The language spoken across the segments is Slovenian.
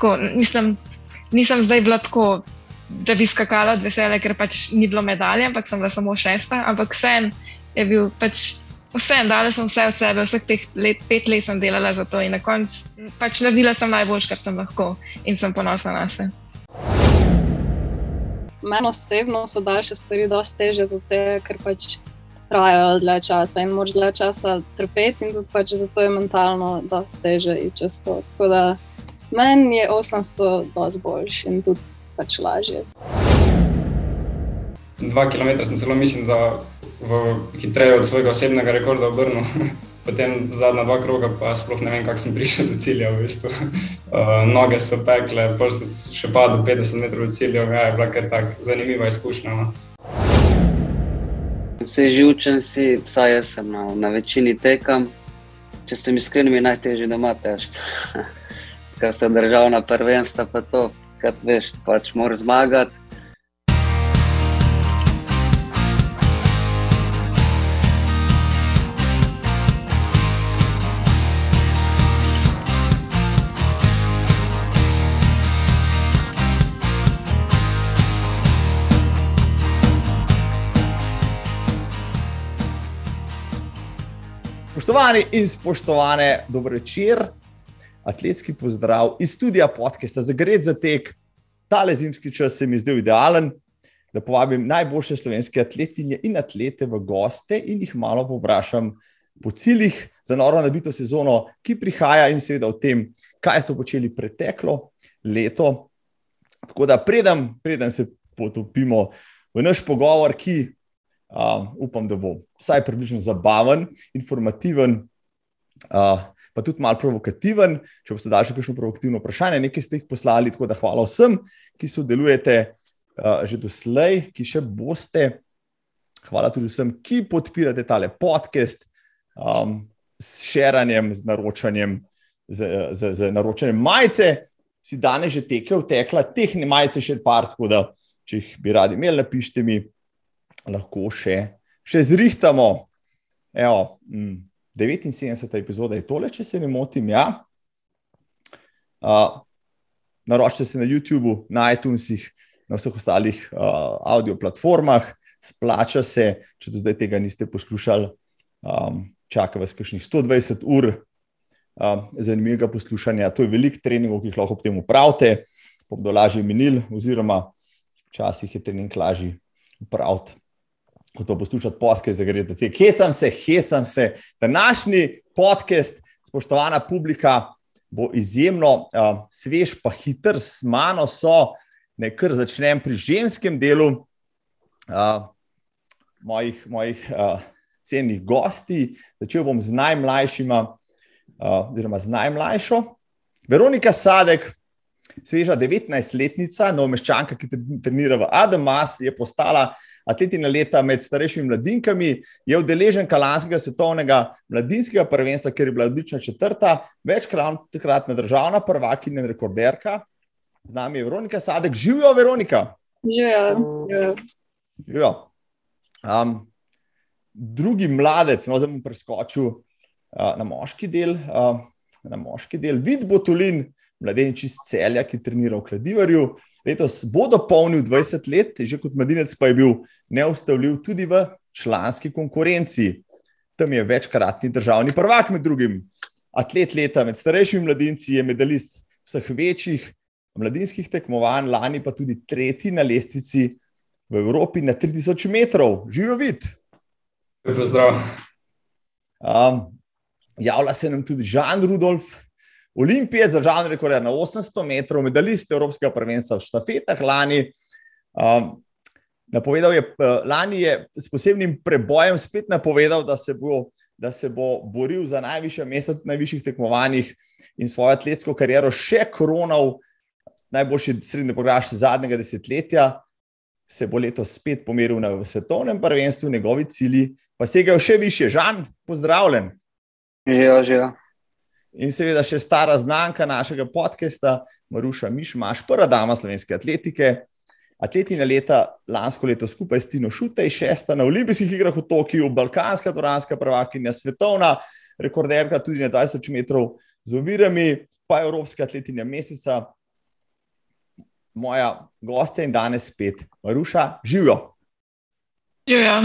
tako, nisem, nisem zdaj bila tako, da bi skakala od veselja, ker pač ni bilo medalje, ampak sem bila samo šesta. Ampak vsem je bil pač. Vse, dala sem vse od sebe, vseh teh let, pet let sem delala za to in na koncu pač naredila sem najboljš, kar sem lahko in sem ponosna na sebe. Meni osebno so daljše stvari dosti teže, zato ker pač trajajo dlje časa in moraš dlje časa trpeti, in tudi pač zato je mentalno dosti teže iti čez to. Tako da meni je 800 dosti boljši in tudi pač lažje. Dva km sem celo mislim, da v hitreje od svojega osebnega rekorda obrnil. Potem zadnja dva kroga, pa sploh ne vem, kako sem prišel do cilja. V bistvu. uh, noge so pekle, pol sem še padel 50 metrov od cilja, ja, je bila kar tako zanimiva izkušnja. No. Vse živčen si, vsaj jaz sem na, na večini tekam. Če sem iskren, mi je najtežje doma težko. Kar se državna prvenstva, pa to, kar veš, pač moraš zmagati. Spoštovani in spoštovane, dobro večer, atletski pozdrav iz studia podcasta za Gred za tek. Tale zimski čas se mi zdel idealen, da povabim najboljše slovenske atletinje in atlete v goste in jih malo povprašam po ciljih za noro nabito sezono, ki prihaja in seveda o tem, kaj so počeli preteklo leto. Tako da predem, predem se potopimo v naš pogovor, ki Uh, upam, da bo vsaj približno zabaven, informativen, uh, pa tudi malo provokativen. Če boste dali še kakšno provokativno vprašanje, nekaj ste jih poslali. Tako da hvala vsem, ki sodelujete uh, že doslej, ki še boste. Hvala tudi vsem, ki podpirate tale podcast um, s širanjem, z naročanjem, z, z, z naročanjem majice. Si danes že tekel, tekla, teh ne majice še par, tako da če jih bi radi imeli, napišite mi lahko še, še zrihtamo. Evo, 79. Mm, epizoda je tole, če se ne motim. Ja. Uh, naročite se na YouTubu, na iTunesih, na vseh ostalih uh, audio platformah, splača se, če do zdaj tega niste poslušali. Um, čaka vas kakšnih 120 ur um, zanimivega poslušanja. To je veliko treningov, ki jih lahko ob tem upravite, pa bodo lažje minili, oziroma včasih je trening lažji upraviti ko to poslušate, podcast, za gre, hecam se, hecam se. Današnji podcast, spoštovana publika, bo izjemno uh, svež, pa hiter, s mano so, ne kar začnem pri ženskem delu uh, mojih, mojih uh, cenjenih gosti. Začel bom z najmlajšima, uh, oziroma z najmlajšo. Veronika Sadek, sveža 19-letnica, novomeščanka, ki trenira v Adamas, je postala atletina leta med starejšimi mladinkami, je udeležen kalanskega svetovnega mladinskega prvenstva, ker je bila odlična četrta, večkratna državna prvakinja in rekorderka. Z nami je Veronika Sadek, živijo Veronika. Živijo. živijo. Um, drugi mladec, no, zdaj bom preskočil uh, na moški del. Uh, Na moški del, vid Botulin, mladenič iz celja, ki trenira v Kladivarju. Letos bo dopolnil 20 let, že kot mladinec pa je bil neustavljiv tudi v članski konkurenci. Tam je večkratni državni prvak, med drugim atlet leta med starejšimi mladinci, je medalist vseh večjih mladinskih tekmovanj, lani pa tudi tretji na lestvici v Evropi na 3000 metrov. Živijo vid. Pozdrav. Um, javlja se nam tudi Žan Rudolf, Olimpijec, državni rekord na 800 metrov, medalist Evropskega prvenstva v štafetah lani. Um, napovedal je, uh, lani je s posebnim prebojem spet napovedal, da se bo, da se bo boril za najvišje mesta na najvišjih tekmovanjih in svojo atletsko kariero še koronal, najboljši srednji pogaš zadnjega desetletja. Se bo letos spet pomeril na svetovnem prvenstvu, njegovi cilji pa segajo še više. Žan, pozdravljen. Živijo, živijo. In seveda še stara znanka našega podcasta, Maruša Mišmaš, prva dama slovenske atletike. Atletina leta, lansko leto skupaj s Tino Šutej, šesta na olimpijskih igrah v Tokiu, balkanska, toranska prvakinja, svetovna rekorderka tudi na 20 metrov z ovirami, pa evropska atletinja meseca moja gostja in danes spet, Maruša, živijo. Živijo.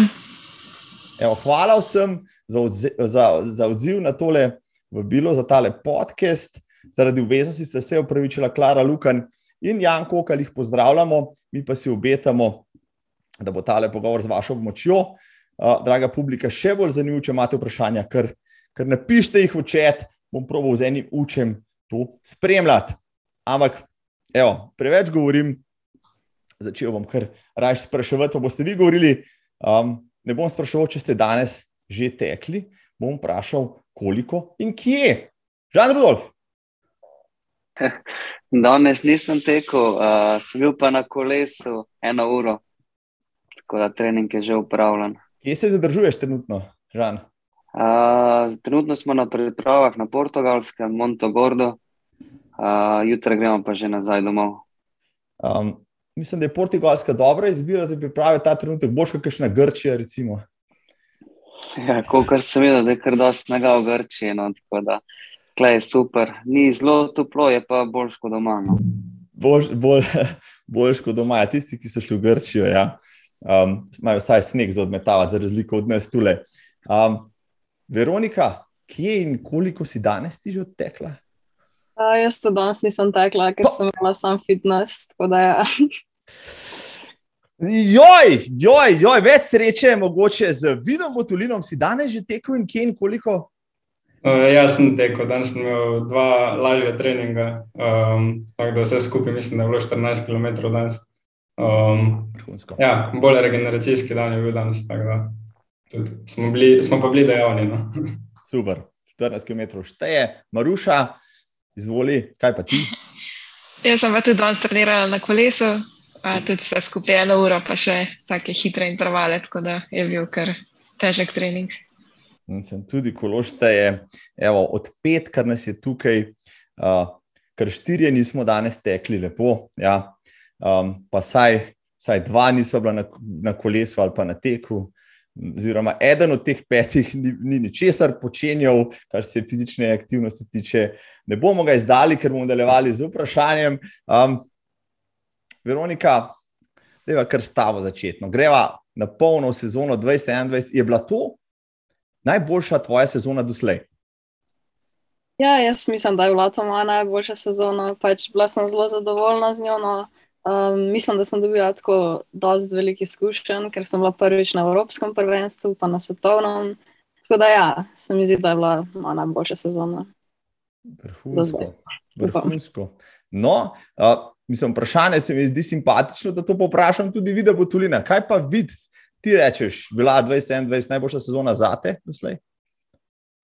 Evo, hvala vsem za, odze, za, za odziv na tole vabilo, za tale podcast. Zaradi obveznosti ste se upravičila Klara Lukan in Janko, ki jih pozdravljamo, mi pa si obetamo, da bo tale pogovor z vašo pomočjo. Uh, draga publika, še bolj zanimiv, če imate vprašanja, ker, ker napišite jih v čat, bom proval z enim učem to spremljati. Ampak, evo, preveč govorim, začel bom kar raje spraševati. Pa boste vi govorili, um, ne bom spraševal, če ste danes že tekli, bom vprašal, koliko in kje. Žan Rudolf. Danes nisem tekel, uh, sem bil pa na kolesu eno uro, tako da trening je že upravljen. Kje se zadržuješ trenutno, Žan? Uh, trenutno smo na pripravah na portugalskem, Monto Gordo, uh, jutri gremo pa že nazaj domov. Um, mislim, da je portugalska dobra izbira za priprave ta trenutek, boš kakšna Grčija. Recimo. Ja, Kot sem videl, zdaj kar dosti snega v Grčiji. No, tako da tle je super. Ni zelo toplo, je pa boljš kot doma. No. Boljš bolj, bolj kot doma. Ja, tisti, ki so šli v Grčijo, ja. um, imajo vsaj sneg za odmetavati, za razliko od nas tule. Um, Veronika, kje in koliko si danes ti že odtekla? Uh, jaz to danes nisem tekla, ker sem imela sam fitness. Ja. Joj, joj, joj, več sreče, mogoče z vidom botulinom si danes že tekel in kje in koliko? Uh, jaz sem tekel, danes sem imel dva lažja treninga, um, tako da vse skupaj mislim, da je bilo 14 km danes. Um, ja, bolj regeneracijski dan je bil danes, tako da smo, bili, smo pa bili dejavni. No. Super, 14 km šteje, Maruša, izvoli, kaj pa ti? Jaz sem tudi danes trenirala na kolesu, a tudi vse skupaj eno uro, pa še take hitre intervale, tako da je bil kar težek trening. In sem tudi kološte je, evo, od pet, kar nas je tukaj, uh, kar štirje nismo danes tekli lepo, ja. um, pa saj, saj dva niso bila na, na kolesu ali pa na teku. Oziroma, eden od teh petih ni, ni ničesar počenjal, kar se fizične aktivnosti tiče. Ne bomo ga izdali, ker bomo nadaljevali z vprašanjem. Um, Veronika, da je kar stavo začetno. Greva na polno sezono 2021. Je bila to najboljša tvoja sezona doslej? Ja, jaz mislim, da je bila to moja najboljša sezona. Pač bila sem zelo zadovoljna z njo. No. Um, mislim, da sem dobila tako dosti velikih izkušenj, ker sem bila prvič na Evropskem prvenstvu, pa na svetovnem. Tako da, ja, se mi zdi, da je bila moja najboljša sezona. Vrhunsko. Vrhunsko. No, uh, mislim, vprašanje se mi zdi simpatično, da to poprašam tudi vidi, bo tulina. Kaj pa vid, ti rečeš, bila 2021 najboljša sezona za te doslej?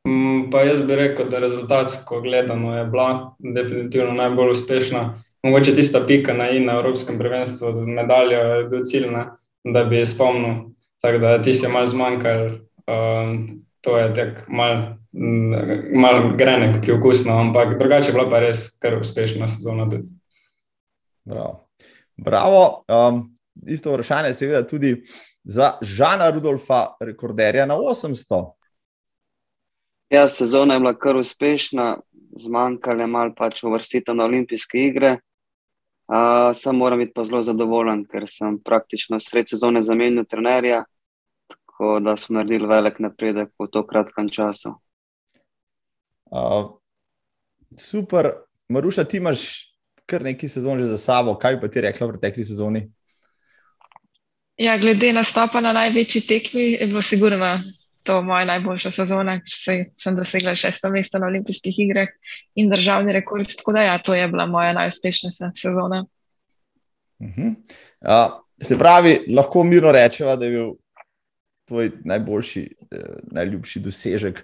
Mm, pa jaz bi rekel, da rezultatsko gledano je bila definitivno najbolj uspešna. Mogoče tista pika na in na Evropskem prvenstvu, medalja je bil ciljna, da bi spomnil. Tako da ti si mal zmanjkal, um, to je tek mal, mal grenek pri okusno, ampak drugače je bila pa res kar uspešna sezona tudi. Bravo. Bravo. Um, isto vprašanje, seveda, tudi za Žana Rudolfa, rekorderja na 800. Ja, sezona je bila kar uspešna, zmanjkalo je malo pač uvrstitev na olimpijske igre. Uh, sam moram biti pa zelo zadovoljen, ker sem praktično sred sezone zamenjal trenerja, tako da smo naredili velik napredek v to kratkem času. Uh, super, Maruša, ti imaš kar nekaj sezon že za sabo. Kaj bi ti rekla v pretekli sezoni? Ja, glede na stopa na največji tekmi, je bilo sigurno to moja najboljša sezona, ker sem dosegla šesto mesto na olimpijskih igrah in državni rekord. Tako da, ja, to je bila moja najuspešnejša sezona. Uh -huh. uh, se pravi, lahko mirno rečemo, da je bil tvoj najboljši, eh, najljubši dosežek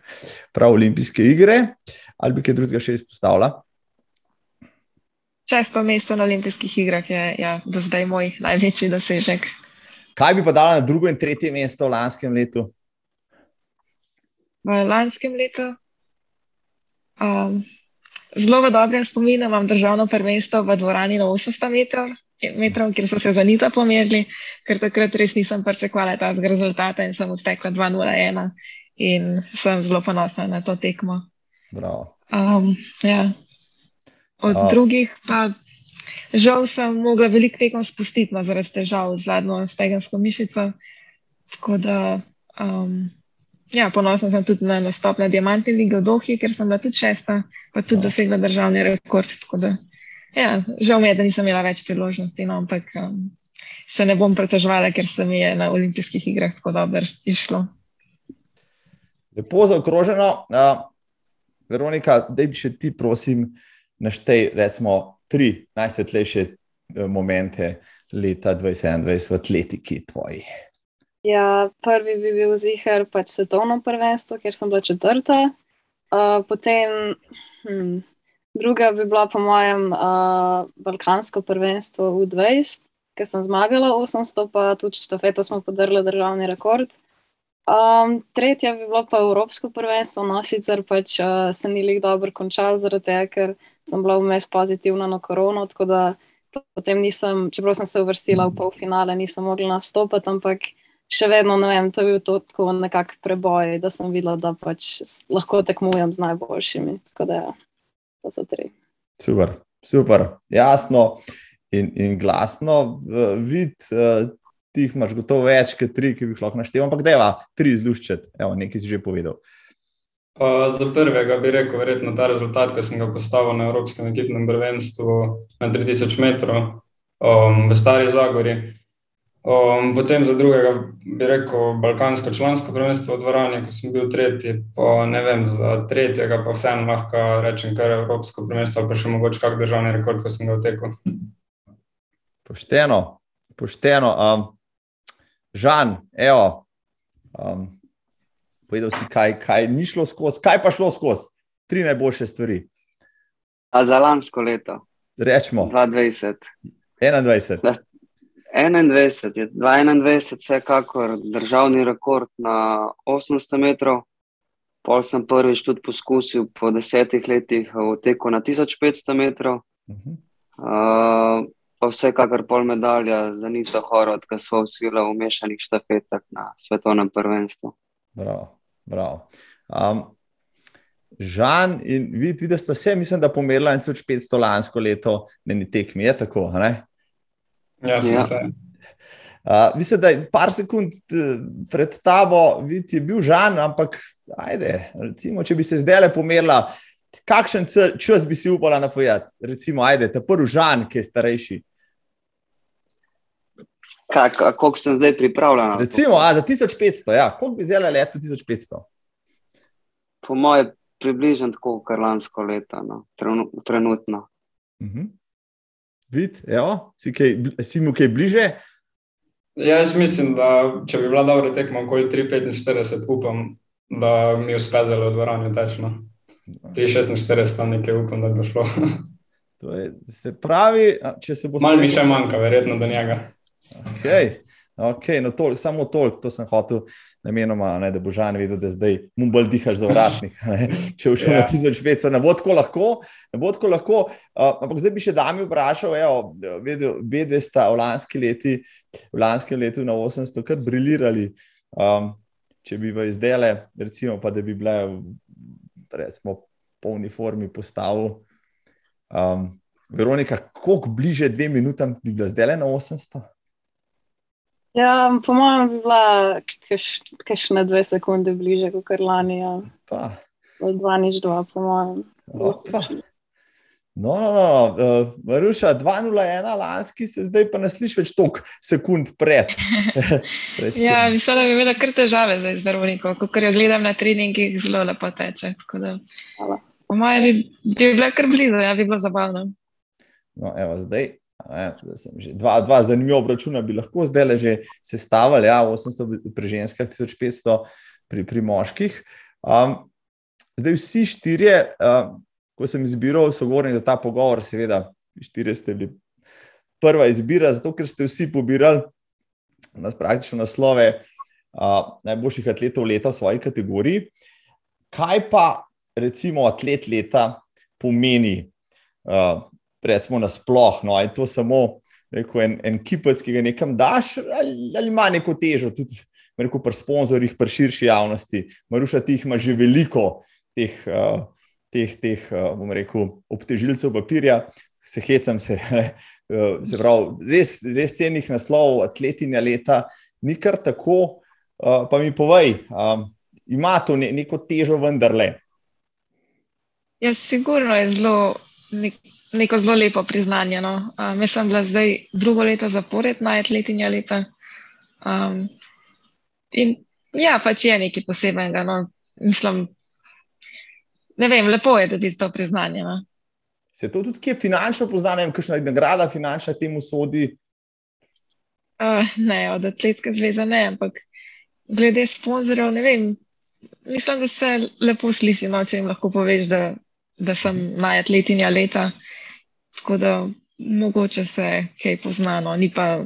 prav olimpijske igre, ali bi kaj drugega še izpostavila? Šesto mesto na olimpijskih igrah je ja, do zdaj moj največji dosežek. Kaj bi pa dala na drugo in tretje mesto v lanskem letu? V lanskem letu. Um, zelo v dobrem spominu imam državno prvenstvo v dvorani na 800 metrov, metrov kjer so se za nita pomerili, ker takrat res nisem pričakovala tega rezultata in sem odtekla 2-0-1 in sem zelo ponosna na to tekmo. Bravo. Um, ja. Od uh. drugih pa žal sem mogla veliko tekom spustiti no, zaradi težav z zadnjo stegensko mišico. Tako da, um, ja, ponosna sem tudi na nastop na Diamanti lige v Dohi, ker sem bila tudi šesta, pa tudi oh. dosegla državni rekord. Da, ja, žal mi je, da nisem imela več priložnosti, no, ampak um, se ne bom pretežvala, ker se mi je na olimpijskih igrah tako dobro išlo. Lepo zaokroženo. Uh, Veronika, da bi še ti, prosim, naštej, recimo, tri najsvetlejše uh, momente leta 2021 v atletiki tvoji. Ja, prvi bi bil zihar pač svetovno prvenstvo, ker sem bila četrta. Uh, potem hm, druga bi bila, po mojem, uh, balkansko prvenstvo v 20, ker sem zmagala 800, pa tudi štafeto smo podarili državni rekord. Um, tretja bi bila pa Evropsko prvenstvo, no sicer pač uh, se ni lik dobro končal, zaradi tega, ker sem bila vmes pozitivna na korono, tako da potem nisem, čeprav sem se uvrstila v polfinale, nisem mogla nastopiti, ampak še vedno ne vem, to je bil to tako nekak preboj, da sem videla, da pač lahko tekmujem z najboljšimi. Tako da ja, to so tri. Super, super, jasno in, in glasno. Vid, uh, ti jih imaš gotovo več kot tri, ki bi jih lahko naštel, ampak je tri zluščet, evo, nekaj si že povedal. Pa za prvega bi rekel, verjetno ta rezultat, ki sem ga postavil na Evropskem ekipnem prvenstvu na 3000 metrov um, v Stari Zagori. Um, potem za drugega bi rekel Balkansko člansko prvenstvo v dvorani, ko sem bil tretji. Pa ne vem, za tretjega pa vseeno lahko rečem, kar je Evropsko prvenstvo, pa še mogoče kak državni rekord, ko sem ga vtekel. Pošteno, pošteno. Um, Žan, evo, um, povedal si, kaj, kaj ni šlo skozi, kaj pa šlo skozi, tri najboljše stvari. A za lansko leto? Rečemo. 2020. 21. Da, 21 je 21, vsekakor državni rekord na 800 metrov. Pol sem prvič tudi poskusil po desetih letih v teku na 1500 metrov. Uh -huh. uh, pa vsekakor pol medalja za Nito Horod, ki so usvojila v mešanih štafetah na svetovnem prvenstvu. Bravo, bravo. Um, Žan in vid, vidite, ste vse, mislim, da pomerila 1500 lansko leto, ne ni tekmi, je tako, ne? Ja, sem ja. se. Uh, mislim, da je par sekund pred tabo, vid, je bil Žan, ampak ajde, recimo, če bi se zdaj le pomerila, kakšen čas bi si upala napovedati? Recimo, ajde, ta prvi žan, ki je starejši. Kako sem zdaj pripravljena? Recimo, a, za 1500, ja. koliko bi zdaj leto 1500? Po mojem, približno tako, kar lansko leto, no. trenutno. Uh -huh. Vid, evo, si, kaj, si mu kaj bliže? Ja, jaz mislim, da če bi bila dobra tekma, okoli 3,45, upam, da mi uspe zelo v dvorani tečno. 346, tam nekaj upam, da bo šlo. To je, se pravi, če se bo. Malo mi še manjka, verjetno do njega. Okay. Okay, no toliko, samo toliko, to sem hotel namenoma, ne, da bo žan vedel, da zdaj mu bolj dihaš za vratnik. Ne. Če učeš na 1500, ne bo tako lahko. Bo tako lahko uh, ampak zdaj bi še dami vprašal, vedve sta v lanski leti, v lanskem letu na 800 kar brilirali. Um, če bi v izdele, recimo, pa da bi bile recimo, po uniformi postavil. Um, Veronika, koliko bliže dve minutam bi bila zdaj na 800? Ja, po mojem, bi bila kakšne dve sekunde bliže kot lani. Ja. Dva nič dva, po mojem. Opa. No, no, no. Uh, Maruša, 2-0-1, lanski se zdaj pa ne sliši več toliko sekund pred. pred ja, mislim, da bi imela kar težave z zdravnikom, ko jo gledam na treningih, zelo lepo teče. Po mojem bi, bi bila kar blizu, ja, bi bilo zabavno. No, evo, zdaj. Dva, dva zanimiva obračuna bi lahko zdaj le že sestavili, ja, 800 pri ženskah, 1500 pri, pri moških. Um, zdaj vsi štirje. Um, ko sem izbiral sogovornik za ta pogovor, seveda, štiri ste bili prva izbira, zato ker ste vsi pobirali nas praktično naslove uh, najboljših atletov leta v svoji kategoriji. Kaj pa, recimo, atlet leta pomeni, uh, recimo, nasplošno? No, je to samo rekel, en, en kipec, ki ga nekam daš, ali, ali ima neko težo, tudi rekel, pri sponzorjih, pri širši javnosti. Maruša, ti jih ima že veliko teh. Uh, teh, teh eh, bom rekel, obtežilcev papirja. se hecam, se, se pravi, res, res cenih naslovov, atletinja leta, ni kar tako. Uh, pa mi povej, um, ima to ne, neko težo, vendarle. Ja, sigurno je zelo, nek, neko zelo lepo priznanje. No. Um, jaz sem bila zdaj drugo leto zapored na atletinja leta. Um, in ja, pač je nekaj posebenega. No. Mislim, ne vem, lepo je dobiti to priznanje. No. Se to tudi, ki je finančno poznano, kakšna nagrada finančna temu sodi? Uh, ne, od atletske zveze ne, ampak glede sponzorjev, ne vem. Mislim, da se lepo sliši, no, če jim lahko poveš, da, da sem najatletinja leta. Tako da mogoče se kaj poznano, ni pa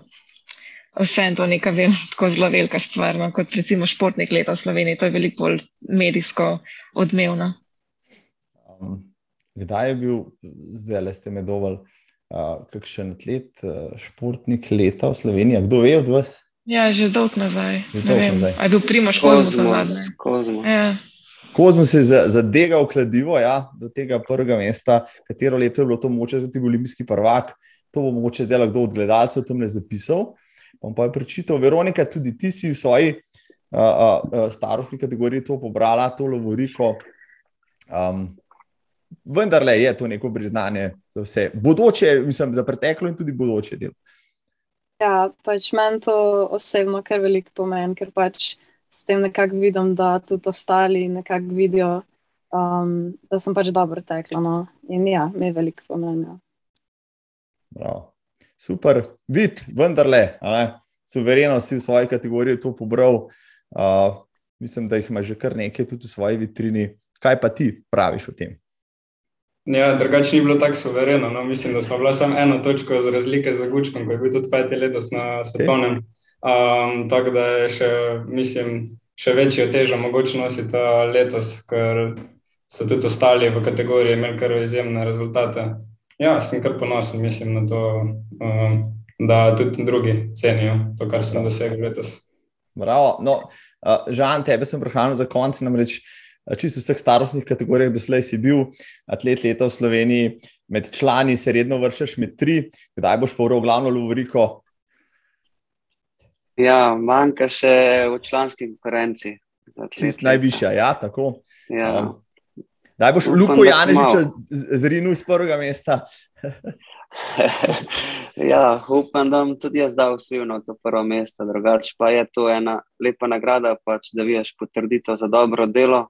vse to neka vem, tako zelo velika stvar, no, kot recimo športnik leta v Sloveniji. To je veliko bolj medijsko odmevno. Um, kdaj je bil, zdaj le ste me dovolj, uh, kakšen atlet, uh, športnik leta v Sloveniji? Kdo ve od vas? Ja, že dolgo nazaj. Že dolgo nazaj. Je bil Primoš Kozmus. Kozmus. Ja. Kozmus je zadegal kladivo ja, do tega prvega mesta, katero leto je bilo to moče, tudi olimpijski prvak. To bo mogoče zdaj kdo od gledalcev tam ne zapisal. Bom pa je prečital, Veronika, tudi ti si v svoji uh, uh, starostni kategoriji to pobrala, to lovoriko. Um, vendar le je to neko priznanje za vse. Bodoče, mislim, za preteklo in tudi bodoče delo. Ja, pač meni to osebno kar veliko pomeni, ker pač s tem nekako vidim, da tudi ostali nekako vidijo, um, da sem pač dobro tekla. No? In ja, mi je veliko pomeni. Ja. Super, vid, vendarle, suvereno si v svoji kategoriji to pobral. Uh, mislim, da jih ima že kar nekaj tudi v svoji vitrini. Kaj pa ti praviš o tem? Ja, drugače ni bilo tako suvereno. No. Mislim, da smo bili samo eno točko z razlike za Gučkom, ko je bil tudi peti letos na svetovnem. Um, tako da je še, mislim, še večjo težo mogoče nositi letos, ker so tudi ostali v kategoriji imeli kar izjemne rezultate. Ja, sem kar ponosen, mislim na to, um, da tudi drugi cenijo to, kar sem dosegel letos. Bravo. No, uh, Žan, tebe sem prehranil za konec, namreč uh, čisto vseh starostnih kategorijah, doslej si bil atlet leta v Sloveniji, med člani se redno vršiš med tri, kdaj boš pa v glavno Lovoriko? Ja, manjka še v članski konkurenci. Čist najvišja, ja, tako. Ja. Um, Daj boš Luko Janežiča zrinil z prvega mesta. ja, upam, da bom tudi jaz dal svojno to prvo mesto, drugače pa je to ena lepa nagrada, pač, da vidiš potrditev za dobro delo,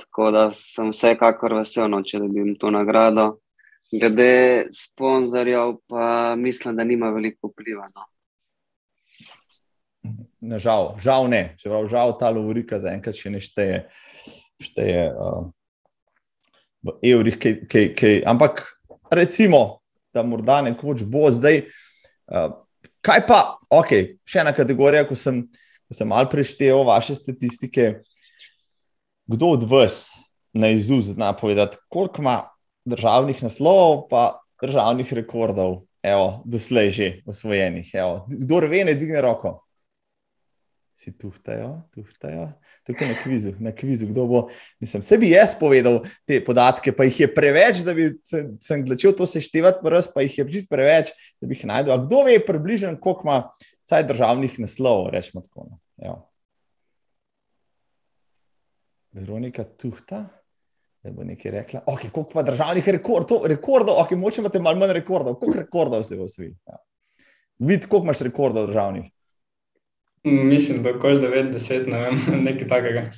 Tako da sem vsekakor vesel, no, če dobim to nagrado. Glede sponzorjev, pa mislim, da nima veliko vpliva. No. Žal, žal ne, žal, žal ta lovorika zaenkrat še ne šteje, uh, v evrih, kaj, kaj, kaj. ampak recimo, da morda nekoč bo zdaj. Uh, kaj pa, ok, še ena kategorija, ko sem, ko sem mal preštel vaše statistike kdo od vas na izuz zna povedati, koliko ima državnih naslovov, pa državnih rekordov, evo, doslej že osvojenih. Evo. Kdo ve, ne dvigne roko. Si tuhtajo, tuhtajo. Tukaj na kvizu, na kvizu, kdo bo. Mislim, sebi jaz povedal te podatke, pa jih je preveč, da bi se, začel to seštevati, prst, pa jih je čist preveč, da bi jih najdel. A kdo ve, približno, koliko ima vsaj državnih naslovov, rečemo tako. No. Veronika Tuhta, da bo nekaj rekla. Ok, koliko pa državnih rekordov, rekordov, ok, moče imate malo manj rekordov, koliko rekordov ste v svetu? Ja. Vid, koliko imaš rekordov državnih? Mislim, da okoli 90, ne vem, nekaj takega.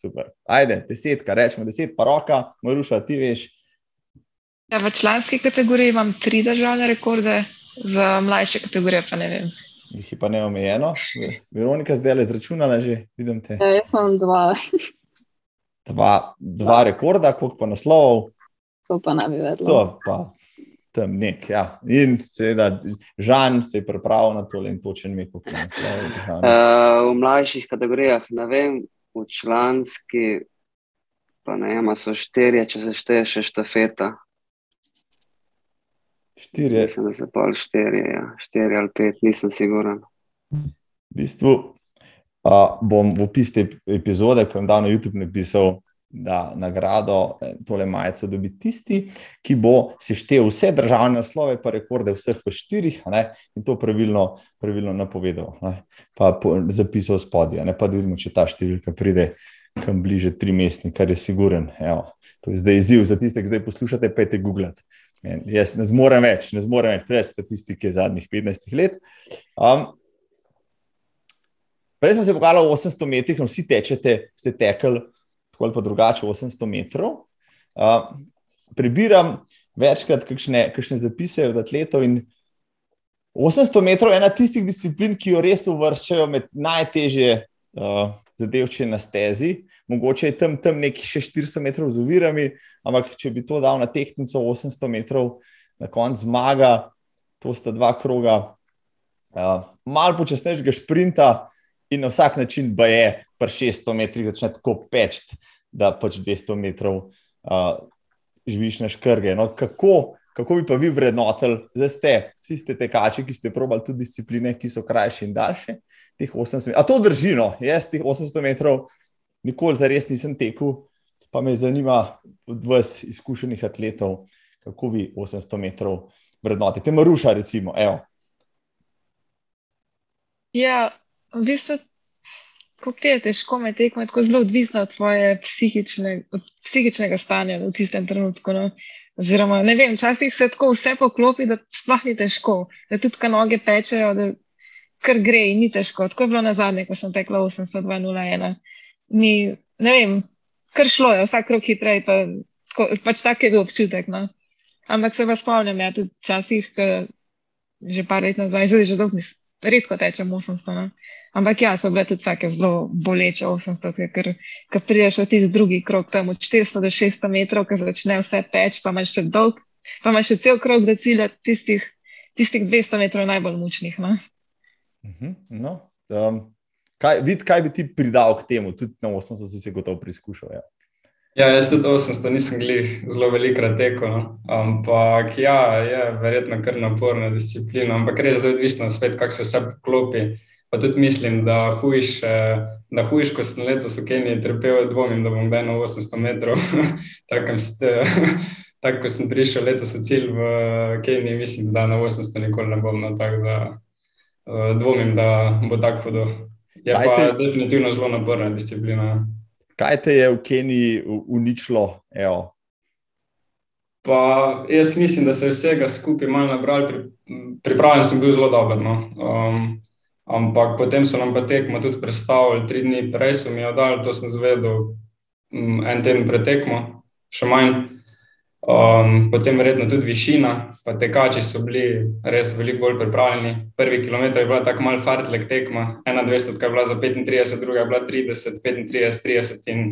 Super. Ajde, desetka, rečemo deset, pa roka, Maruša, ti veš. Ja, v članski kategoriji imam tri državne rekorde, za mlajše kategorije pa ne vem. Jih je pa neomejeno. Veronika zdaj le zračunala, že vidim te. Ja, jaz imam dva. Dva, dva rekorda, koliko pa naslovov. To pa ne bi vedela. To pa tam nek. Ja. In seveda, Žan se je pripravil na to in točen mi, koliko naslovov. Uh, v mlajših kategorijah, ne vem, v članski, pa ne vem, so štirje, če se šteje še štafeta. Štiri. Mislim, da se pol štiri, ja. štiri ali pet, nisem siguren. V bistvu uh, bom v opis te epizode, ko sem dal na YouTube napisal, da nagrado, eh, tole majico, dobi tisti, ki bo seštel vse državne naslove, pa rekorde vseh v štirih, ne, in to pravilno, pravilno napovedal, ne, pa po, zapisal spodaj, ne pa da vidimo, če ta številka pride. Kam bliže tri mestni, kar je siguren. Evo, to je zdaj izziv za tiste, ki zdaj poslušate, pejte Google. Jaz ne zmorem več, ne zmorem več preveč statistike zadnjih 15 let. Um, prej sem se pogajal v 800 metrih, no vsi tečete, ste tekli tako ali pa drugače 800 metrov. Uh, prebiram večkrat kakšne, kakšne zapise od atletov in 800 metrov je ena tistih disciplin, ki jo res uvrščajo med najtežje uh, zadevče na stezi. Mogoče je tam, tam nekaj še 400 metrov z ovirami, ampak če bi to dal na tehtnico 800 metrov, na koncu zmaga, to sta dva kroga, uh, malo počasnejšega sprinta, in na vsak način, pa je pri 600 metrih začne tako peč, da pač 200 metrov uh, živiš na škrge. No, kako, kako bi pa vi vrednotili, zdaj ste, vsi ste tekači, ki ste probali tudi discipline, ki so krajše in daljše. A to drži, no, jaz teh 800 metrov nikoli za res nisem tekel, pa me zanima od vas, izkušenih atletov, kako vi 800 metrov vrednotite. Maruša, recimo, evo. Ja, v bistvu, kako ti je težko med tekmo, je tako zelo odvisno od svoje psihične, od psihičnega stanja v tistem trenutku. No. Oziroma, ne vem, včasih se tako vse poklopi, da sploh ni težko, da tudi ka noge pečejo, da kar gre in ni težko. Tako je bilo na zadnje, ko sem tekla 802.01. Ni, ne vem, kar šlo je, vsak krok hitreje, pa, tako, pač tak je bil občutek. No. Ampak se pa spomnim, ja, tudi včasih, že par let nazaj, že, že dolgo nisem redko tečem 800. Ne? Ampak ja, so bile tudi take zelo boleče 800, ker, ker prideš v tisti drugi krok, tam od 400 do 600 metrov, ki začne vse teč, pa imaš še dolg, pa imaš še cel krok do cilja, tistih, tistih 200 metrov najbolj mučnih. Ne? Mhm, no, um, kaj, vid, kaj bi ti pridal k temu, tudi na 800 si se gotovo preizkušal. Ja. Ja, jaz tudi 800 nisem glih zelo velikrat tekel, no. ampak ja, je verjetno kar naporna disciplina, ampak res zdaj odvisno spet, kako se vse poklopi. Pa tudi mislim, da hujiš, da hujiš, ko sem letos v Keniji trpel, dvomim, da bom kdaj na 800 metrov. Tako tak, ko sem prišel letos v cilj v Keniji, mislim, da na 800 nikoli ne bom. No, tak, da, dvomim, da bo tako hudo. Je pa definitivno zelo naporna disciplina. Kaj te je v Keniji uničilo? Evo. Pa jaz mislim, da se je vsega skupaj malo nabral, pri, pripravljen sem bil zelo dober. No. Um, ampak potem so nam pa tekmo tudi predstavili, tri dni prej so mi jo dali, to sem zvedel um, en teden pred tekmo, še manj. Um, potem verjetno tudi višina, pa tekači so bili res veliko bolj pripravljeni. Prvi kilometer je bila tako malo fartlek tekma, ena 200 je bila za 35, druga je bila 30, 35, 30 in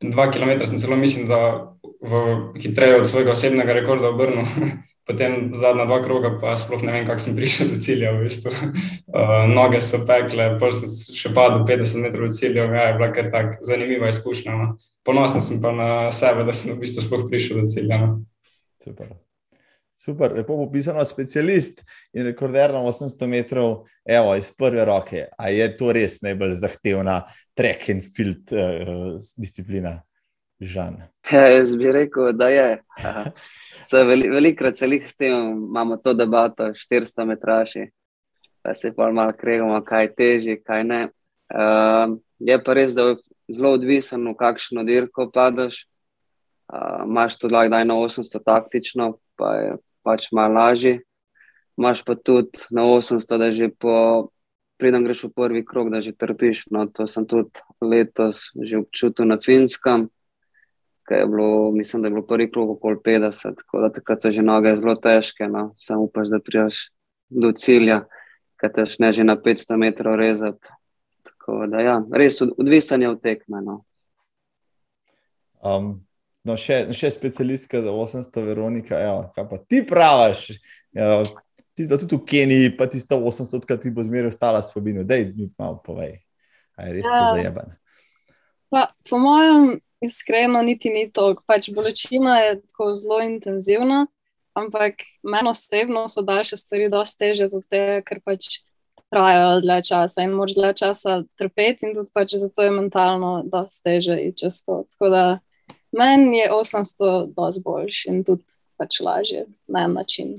dva kilometra sem celo mislim, da v hitreje od svojega osebnega rekorda obrnil. Potem zadnja dva kroga, pa sploh ne vem, kako sem prišel do cilja. V bistvu. uh, noge so pekle, pa sem še padel 50 metrov od cilja. Ja, je bila kar tako zanimiva izkušnja. No ponosen sem pa na sebe, da sem v bistvu sploh prišel do cilja. No. Super. Super, lepo popisano, specialist in rekorder na 800 metrov, evo, iz prve roke. A je to res najbolj zahtevna track and field uh, disciplina, Žan? Ja, jaz bi rekel, da je. Veli, velikrat se jih s tem imamo to debato, 400 metraši, pa se pa malo kregamo, kaj je težje, kaj ne. Uh, je pa res, da zelo odvisen, v kakšno dirko padeš. Uh, Máš to lahko na 800 taktično, pa je pač malo lažje. Máš pa tudi na 800, da že po, pridem greš v prvi krog, da že trpiš. No, to sem tudi letos že občutil na Finskem, ker je bilo, mislim, da je bilo prvi krog okoli 50, tako da takrat so že noge zelo težke, no, samo upaš, da priješ do cilja, ker te ne že na 500 metrov rezati. Tako da, ja, res odvisen je od tekme. No. Um, no še, še specialistka za 800, Veronika, evo, kaj pa ti praviš? Ti si tudi v Keniji, pa ti 180, kaj ti bo zmeraj ostala svobodna. Dej mi malo povej, kaj je res ja. zajeban. Po mojem, iskreno, niti ni to. Pač bolečina je tako zelo intenzivna, ampak meni osebno so daljše stvari dosti teže, zato ker pač trajajo dlje časa in moraš dlje časa trpeti, in tudi pač zato je mentalno dosti teže in često. Tako da meni je 800 dosti boljši in tudi pač lažje na en način.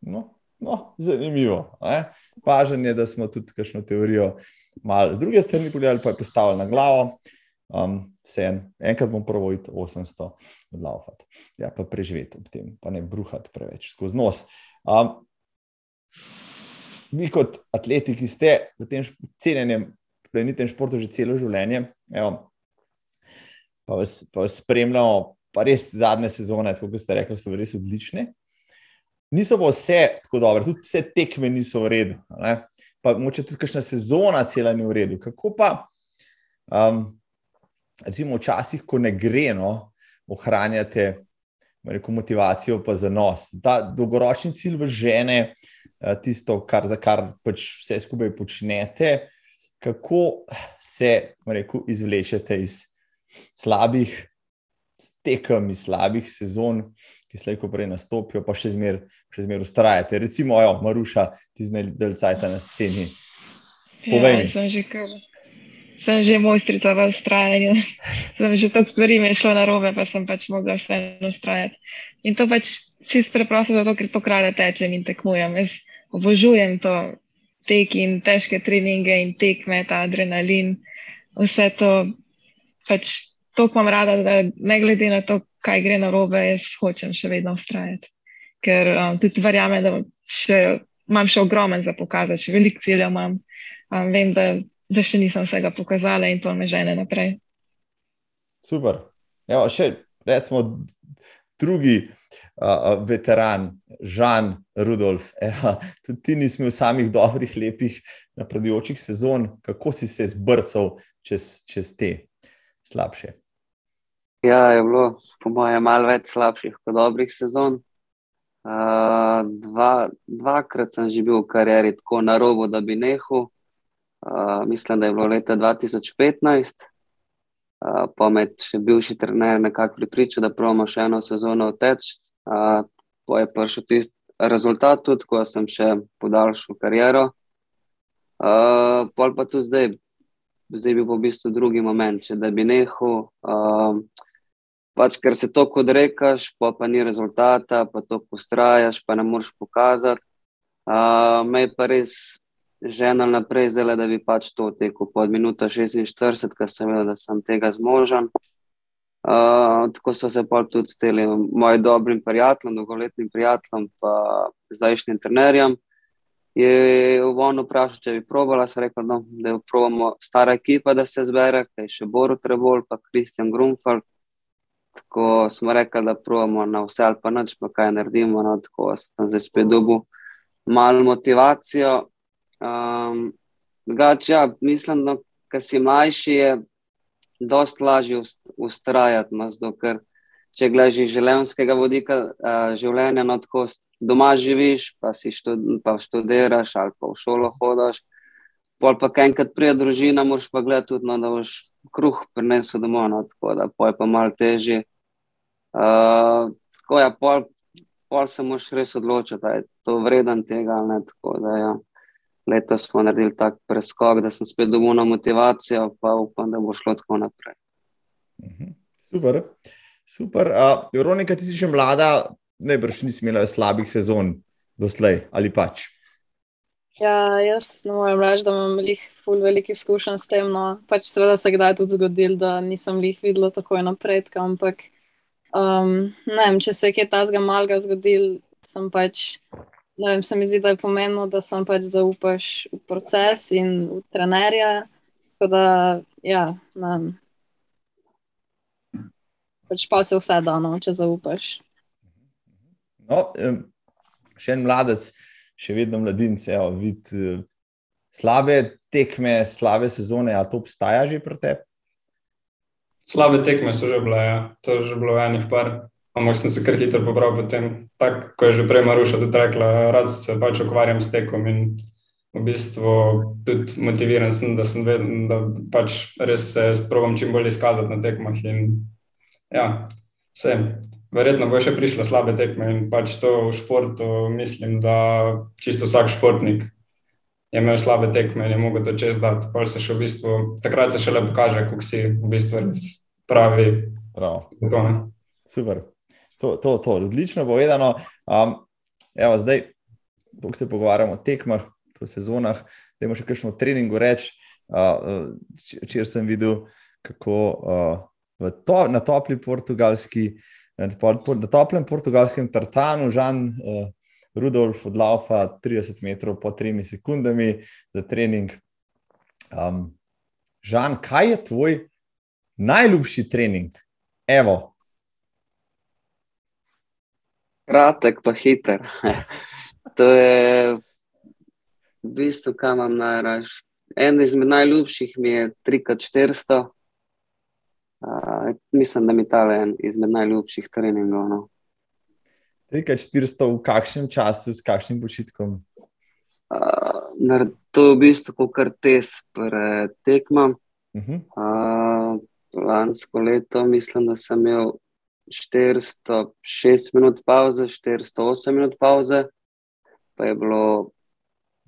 No, no zanimivo. Važno je, da smo tudi kakšno teorijo malo z druge strani pogledali, pa je postavili na glavo. Um, en, enkrat bom prvo iti 800 odlaufati, ja, pa preživeti ob tem, pa ne bruhati preveč skozi nos. Um, vi kot atleti, ki ste v tem cenjenem, plenitem športu že celo življenje, evo, pa, vas, pa vas spremljamo, pa res zadnje sezone, kot ste rekli, so res odlične. Niso pa vse tako dobre, tudi vse tekme niso v redu. Ne? Pa moče tudi kakšna sezona cela ni v redu. Kako pa, um, recimo, včasih, ko ne gre, no, ohranjate rekel, motivacijo, pa za nos. Ta dolgoročni cilj v žene, uh, tisto, kar, za kar pač vse skupaj počnete, kako se rekel, izvlečete iz slabih tekem, iz slabih sezon, ki se lahko prej nastopijo, pa še zmeraj zmer ustrajate. Recimo, jo, Maruša, ti zdaj delcajta na sceni. Povej ja, mi. Sem že, kar, sem že mojstrica v ustrajanju. sem že tako stvari mi je šlo na robe, pa sem pač mogla vseeno ustrajati. In to pač čist preprosto, zato ker to kralje tečem in tekmujem. Jaz obožujem to tek in težke treninge in tekme, ta adrenalin, vse to pač to imam rada, da ne glede na to, kaj gre na robe, jaz hočem še vedno ustrajati. Ker um, tudi verjamem, da še, imam še ogromen za pokazati, še veliko ciljev imam. Um, vem, da, da še nisem vsega pokazala in to me žene naprej. Super. Evo, še recimo drugi uh, veteran, Žan Rudolf. Evo, tudi ti nisi imel samih dobrih, lepih, napredujočih sezon. Kako si se zbrcal čez, čez te slabše? Ja, je bilo, po mojem, malo več slabših kot dobrih sezon. Uh, dva, dvakrat sem že bil v karieri tako na robu, da bi nehal. Uh, mislim, da je bilo leta 2015. Uh, pa med še bivši trener nekako pripričal, da pravimo še eno sezono teč. Uh, pa je prišel tisti rezultat, tudi ko sem še podaljšal kariero. Uh, pol pa tu zdaj, zdaj bi bil v bistvu drugi moment, če da bi nehal. Uh, pač, ker se to odrekaš, pa, pa ni rezultata, pa to postrajaš, pa ne moreš pokazati. Uh, me je pa res žena naprej zdela, da bi pač to tekel pod minuto 46, ker sem vedel, da sem tega zmožen. Uh, tako so se pa tudi steli mojim dobrim prijateljem, dolgoletnim prijateljem, pa zdajšnjim trenerjem. Je v ono vprašal, če bi probala, sem rekel, no, da je probamo stara ekipa, da se zbere, kaj še Boru Trebol, pa Kristjan Grunfeld. Tako smo rekli, da pravimo na vse ali pa noč, pa kaj naredimo. No, tako sem zdaj spet dobil malo motivacijo. Um, Gač, ja, mislim, da ko si mlajši, je dosti lažje ustrajati. No, zdo, ker, če gledaš iz življenjskega vodika uh, življenja, no, tako doma živiš, pa si štud, pa študiraš ali pa v šolo hodiš. Pol pa enkrat prija družina, moraš pa gledati tudi, no, da boš kruh prinesel domov, no, tako da je pa malo težje. Uh, tako je, ja, pol, pol se moraš res odločiti, da je to vreden tega. Ne, tako da ja. Letos smo naredili tak preskok, da sem spet dobil na motivacijo, pa upam, da bo šlo tako naprej. Mhm. Super. Super. Uh, Veronika, ti si še mlada, najbrž nisi imela slabih sezon doslej ali pač. Ja, jaz ne morem reči, da imam jih ful velik izkušenj s tem. No. Pač seveda se kdaj tudi zgodil, da nisem jih videla tako napredka, ampak um, ne vem, če se je kaj tazga malga zgodil, sem pač, vem, se mi zdi, da je pomenilo, da sem pač zaupaš v proces in v trenerja. Tako da, ja, vem. Pač pa se vse dano, če zaupaš. No, še en mladec še vedno mladince, vid eh, slabe tekme, slabe sezone, a to obstaja že pri tebi? Slabe tekme so že bile, ja. to je že bilo enih par. Ampak sem se kar hitro pobral potem, tako kot je že prej Maruša tudi rekla, rad se pač ukvarjam s tekom in v bistvu tudi motiviran sem, da sem vedno, da pač res se probujem čim bolj izkazati na tekmah in ja, vse verjetno bo še prišlo slabe tekme in pač to v športu mislim, da čisto vsak športnik je imel slabe tekme in je mogel to čez dati. Pa se še v bistvu, takrat se še le pokaže, kako si v bistvu res pravi. Prav. To, ne. Super. To, to, to, odlično povedano. Um, evo, zdaj, ko se pogovarjamo o tekmah, po sezonah, da imamo še kakšno treningu reči. Uh, Včeraj sem videl, kako uh, to, na topli portugalski, na toplem portugalskem tartanu, Žan uh, Rudolf odlaufa 30 metrov po 3 sekundami za trening. Um, Žan, kaj je tvoj najljubši trening? Evo. Kratek, pa hiter. to je v bistvu, kam imam najraž. En izmed najljubših mi je 3x400. Uh, mislim, da mi ta je en izmed najljubših treningov. No. 3x400 v kakšnem času, s kakšnim počitkom? Uh, to je v bistvu kar tes pred tekmom. Uh -huh. uh, lansko leto mislim, da sem imel 406 minut pauze, 408 minut pauze, pa je bilo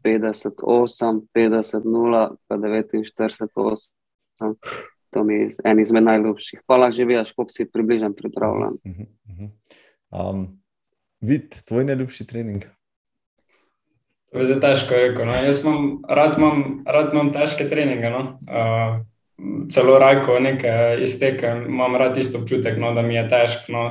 58, 50, 0, pa 49, 8. To mi je en izmed najljubših. Pa lahko že veš, koliko si približen pripravljen. Uh -huh, uh -huh. um, vid, tvoj najljubši trening? To je zelo težko reči. No. Jaz imam, rad, imam, rad imam težke treninge. No. Uh, celo rako nekaj iztekem, imam rad isto občutek, no, da mi je težko. No.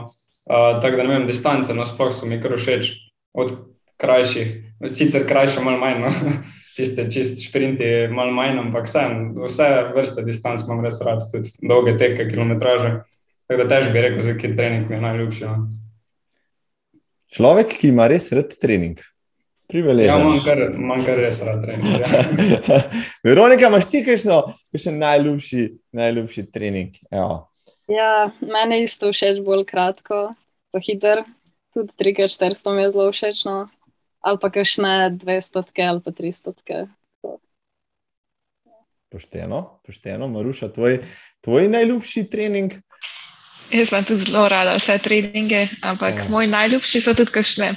Uh, tako da ne vem, distance, no, sploh so mi kar všeč. Od krajših, sicer krajše, malo manj. No. Tiste čist sprinti, malo manj, ampak vsem, vse vrste distanc imam res rad, tudi dolge teke, kilometraže. Tako da težko bi rekel, za kje trening mi je najljubši. No. Človek, ki ima res rad trening. Ja, imam kar, kar res rad trening. Ja. Veronika, imaš ti kakšen najljubši, najljubši trening? Evo. Ja, meni isto všeč bolj kratko, pa hiter. Tudi 3x400 mi je zelo všeč, no. ali pa kakšne 200 ali pa 300. Pošteno, pošteno, Maruša, tvoj, tvoj najljubši trening? Jaz imam tudi zelo rada vse treninge, ampak ja. moj najljubši so tudi kakšne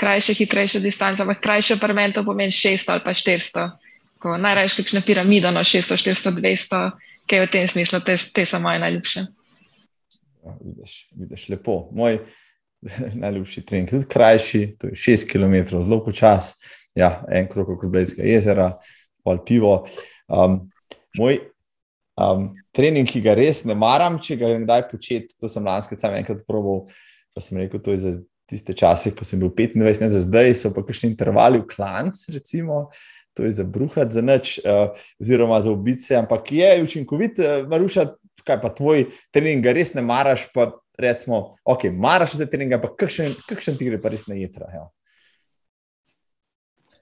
krajše, hitrejše distance. Ampak krajše parmen to pomeni 600 ali pa 400. Najrajši kakšne piramide, no 600, 400, 200, kaj v tem smislu, te, te so moje najljubše. Ja, vidiš, vidiš lepo. Moj najljubši trening tudi krajši, to je 6 km, zelo počas, ja, en krok okrog Blejskega jezera, pol pivo. Um, moj Um, trening, ki ga res ne maram, če ga kdaj početi, to sem lansko sam enkrat probal, pa sem rekel, to je za tiste čase, ko sem bil 25, ne za zdaj, so pa kakšni intervali v klanc, recimo, to je za bruhat, za nič, uh, oziroma za ubice, ampak je učinkovit, uh, Maruša, kaj pa tvoj trening, ga res ne maraš, pa recimo, ok, maraš za trening, ampak kakšen, kakšen ti gre pa res na jedra.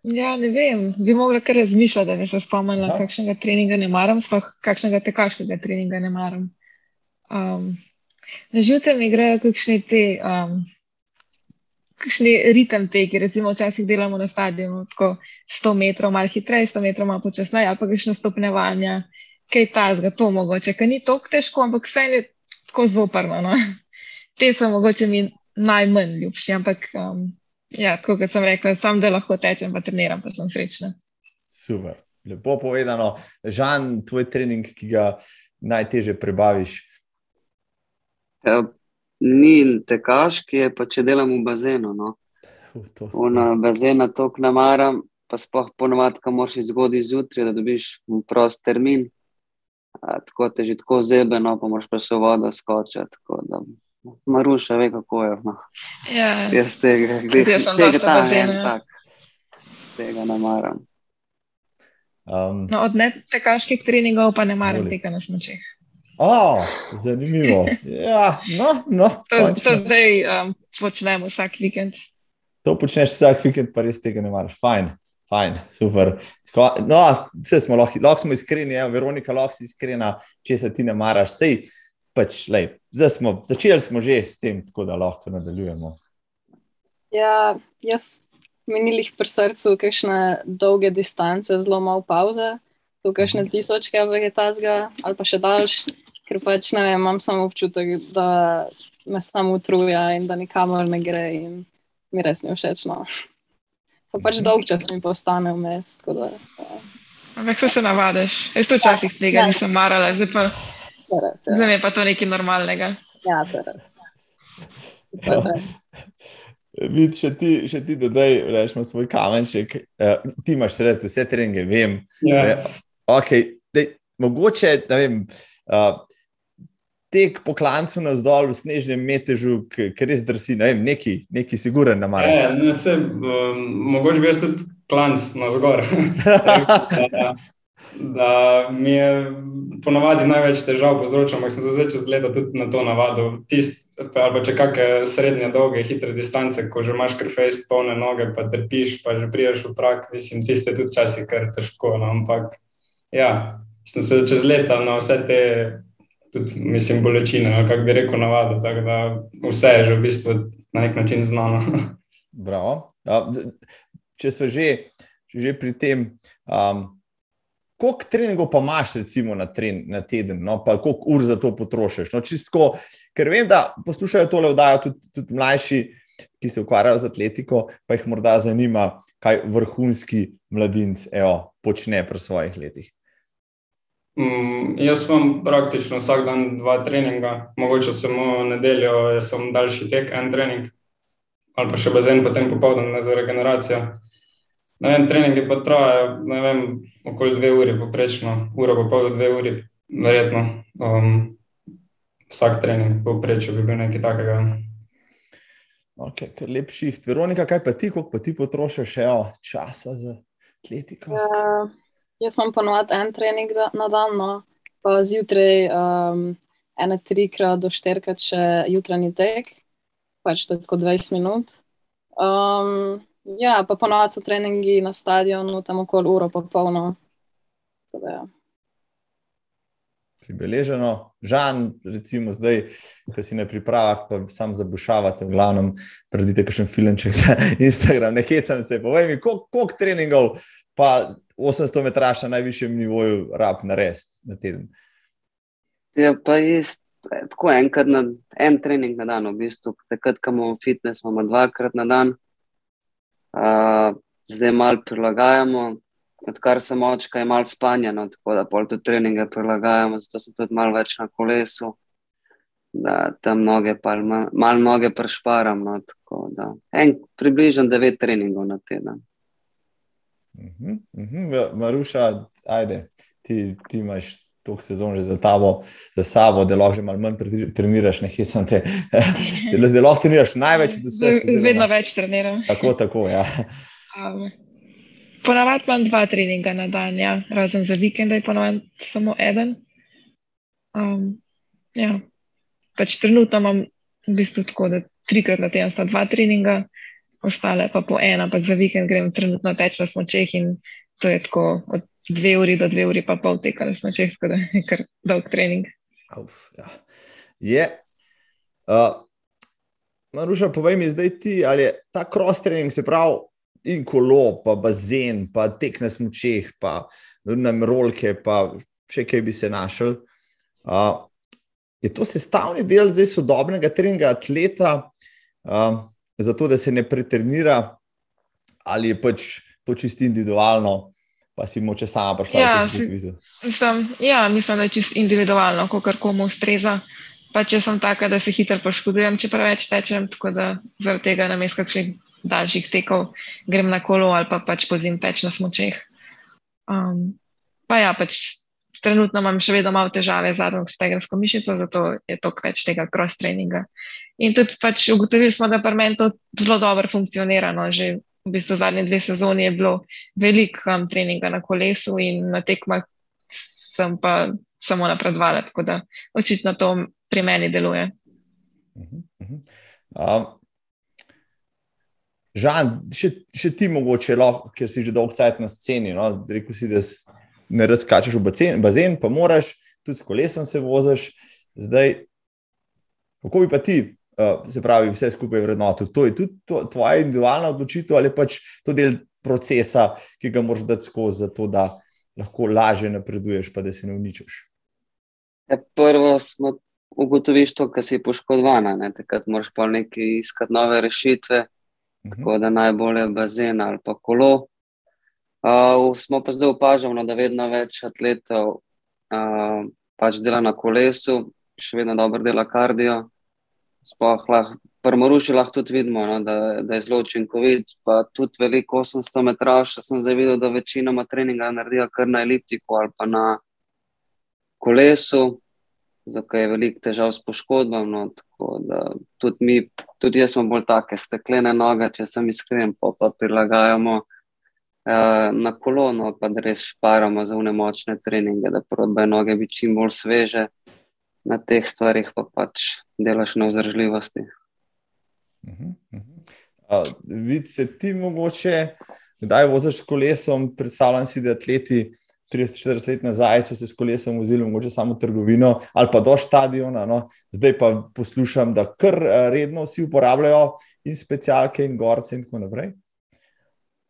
Ja, ne vem, bi mogla kar razmišljati, da bi se spomnila, kakšnega treninga ne maram, sploh kakšnega tekaškega treninga ne maram. Um, na živce mi grejo kakšni te, um, kakšni ritem teki, recimo včasih delamo na stadionu, tako 100 metrov, malo hitreje, 100 metrov, malo počasneje, ali pa kakšno stopnjevanje, kaj ta zga, to mogoče, ker ni tako težko, ampak vse je tako zoprno. No? Te so mogoče mi najmanj ljubši, ampak. Um, Ja, tako kot sem rekel, sam da lahko tečem, pa treniram, pa sem srečna. Super, lepo povedano. Žan, tvoj trening, ki ga najtežje prebaviš? Ja, ni tekaški, je pa če delam v bazenu. No. Na bazenu to ne maram, pa spoh ponovadi, ko moraš zgoditi zjutraj, da dobiš prost termin. A, tako te že tako zebeno, pa moraš pa še vodo skočiti. Maruša ve, kako je. No. Ja, jaz tega, glede, tega, ta, en, ja. tak, tega ne maram. Um, no, od netekaških treningov pa ne maram voli. tega na smočeh. Oh, zanimivo. Ja, no, no, to, to zdaj um, počnemo vsak vikend. To počneš vsak vikend, pa res tega ne maraš. Fajn, fajn, super. No, vse smo lahko, lahko smo iskreni, evo, Veronika, lahko si iskrena, če se ti ne maraš. Sej, pač, lej, smo, začeli smo že s tem, tako da lahko nadaljujemo. Ja, jaz menilih pri srcu, kakšne dolge distance, zelo malo pauze, tu kakšne mhm. tisočke vegetazga ali pa še daljš, ker pač ne vem, imam samo občutek, da me samo utruja in da nikamor ne gre in mi res ni všeč. No. Pa pač dolg čas mi postane vmes. da, ja. Ampak se, se navadiš. Jaz to včasih tega Ja. nisem marala, zdaj pa, res, ja. zdaj je pa to nekaj normalnega. Ja, to je res. Res. Vid, še ti, še ti dodaj, rečemo, svoj kamenček. Uh, ti imaš red, vse treninge, vem. Ja. Ja. Okay, dej, mogoče, da vem, uh, tek po klancu navzdol v snežnem metežu, ki res drsi, ne vem, neki, neki siguren E, namaraš. ne, se, um, mogoče bi jaz tudi klanc na zgor. da, da mi je ponavadi največ težav povzročal, ampak sem se zdaj čez leta tudi na to navadil. Tist, ali pa če kakšne srednje, dolge, hitre distance, ko že imaš krfejst, polne noge, pa trpiš, pa že priješ v prak, mislim, tiste tudi včasih kar težko. No, ampak ja, sem se čez leta na vse te. Tudi, mislim, bolečine, no, kako bi rekel, navado. Tako da vse je že v bistvu na nek način znano. Bravo. Ja, če so že, že pri tem, um, koliko treningov pa imaš, recimo, na, tren, na teden, no, pa koliko ur za to potrošiš? No, čistko, ker vem, da poslušajo tole oddajo tudi, tudi mlajši, ki se ukvarjajo z atletiko, pa jih morda zanima, kaj vrhunski mladinec evo, počne pri svojih letih. Mm, jaz imam praktično vsak dan dva treninga, mogoče samo nedeljo samo daljši tek, en trening, ali pa še bazen, potem popoldan za regeneracijo. Na en trening pa traja, ne vem, okoli dve uri, poprečno, uro pa pol do dve uri, verjetno. Um, vsak trening, povprečju bi bil nekaj takega. Okay, kar lepših. Veronika, kaj pa ti, koliko pa ti potrošiš evo, časa za atletiko? Ja, jaz imam ponovadi en trening da, na dan, no. pa zjutraj um, ene trikrat do štirikrat še jutranji tek, pač to je tako 20 minut. Um, ja, pa ponovadi so treningi na stadionu, tam okoli uro pa polno. Da, ja. pribeleženo. Žan, recimo zdaj, ki si na pripravah, pa sam zabušavate, v glavnem, predite kakšen filmček za Instagram, ne hecam se, povej mi, koliko, koliko treningov pa 800 metraš na najvišjem nivoju rab narediti na teden. Ja, pa jest, eh, tako enkrat na en trening na dan, v bistvu. Takrat, ko imamo fitness, imamo dvakrat na dan. Uh, zdaj malo prilagajamo, odkar sem očka, je malo spanja, no, tako da pol tudi treninge prilagajamo, zato sem tudi malo več na kolesu, da tam noge, pa malo mal noge prešparam. No, tako en, približno devet treningov na teden. Uh -huh, uh -huh. Maruša, ajde, ti, ti imaš toliko sezon že za, tabo, za sabo, da lahko že malo manj treniraš, ne hecam te. Da da lahko treniraš največ vseh. Z- Vedno več treniram. Tako, tako, ja. Um, ponavadi imam dva treninga na dan, ja. razen za vikende je ponavadi samo eden. Um, ja. pač trenutno imam v bistvu tako, da trikrat na teden sta dva treninga, ostale pa po ena, ampak za vikend grem trenutno teč na smočeh in to je tako od dve uri do dve uri pa pol teka na smočeh, tako da je kar dolg trening. Uf, ja. Je. Uh, Maruša, povej mi zdaj ti, ali je ta cross training, se pravi, in kolo, pa bazen, pa tek na smočeh, pa nam rolke, pa še kaj bi se našel. Uh, je to sestavni del zdaj sodobnega treninga atleta, uh, zato da se ne pretrenira, ali je pač to čisto individualno, pa si moče sama prišla Ja, si- ugotovitev? Mislim, ja, mislim, da je čisto individualno, kako komu ustreza. Pa če sem taka, da se hitro poškodujem, če preveč tečem, tako da zaradi tega namesto kakšnih daljših tekov grem na kolo ali pa pač pozim teč na smočeh. Um, pa ja, pač trenutno imam še vedno malo težave z zadnjo stegensko mišico, zato je to več tega cross treninga. In tudi pač ugotovili smo, da pri meni to zelo dobro funkcionira. No, že v bistvu zadnje dve sezoni je bilo veliko um, treninga na kolesu in na tekmah sem pa samo napredovala, tako da očitno to pri meni deluje. Mhm, mhm. Um, Žan, še, še ti mogoče lahko, ker si že dolgo časa na sceni. No? Rekel si, da ne razkačeš v bazen, bazen, pa moraš, tudi s kolesom se voziš. Zdaj, kako bi pa ti, uh, se pravi, vse skupaj vrednotil? To je tudi to, tvoja individualna odločitev ali pač to del procesa, ki ga moraš dati skozi, zato da lahko lažje napreduješ, pa da se ne uničiš. Ja, prvo smo ugotoviš to, kar si poškodovana, ne? takrat moraš pa nekaj iskati nove rešitve. tako da najbolje bazen ali pa kolo. Uh, smo pa zdaj opažali, da vedno več atletov uh, pač dela na kolesu, še vedno dobro dela kardio. Sploh lahko, prmoruši lahko tudi vidimo, no, da, da je zelo učinkovit. Pa tudi veliko 800 metrov, še sem zdaj videl, da večinoma treninga naredijo kar na eliptiku ali pa na kolesu zato je veliko težav s poškodbami. No, tudi, mi, tudi jaz smo bolj take steklene noge, če sem iskren, pa, pa prilagajamo uh, na kolono, pa da res šparamo za unemočne treninge, da probe noge biti čim bolj sveže na teh stvarih, pa pač delaš na vzdržljivosti. Uh -huh, uh -huh. uh, Vidite, se ti mogoče, kdaj voziš kolesom, predstavljam si, da atleti. 30-40 let nazaj so se s kolesom vozili, mogoče samo trgovino ali pa do stadiona. No. Zdaj pa poslušam, da kar eh, redno vsi uporabljajo in specialke, in gorce, in tako naprej.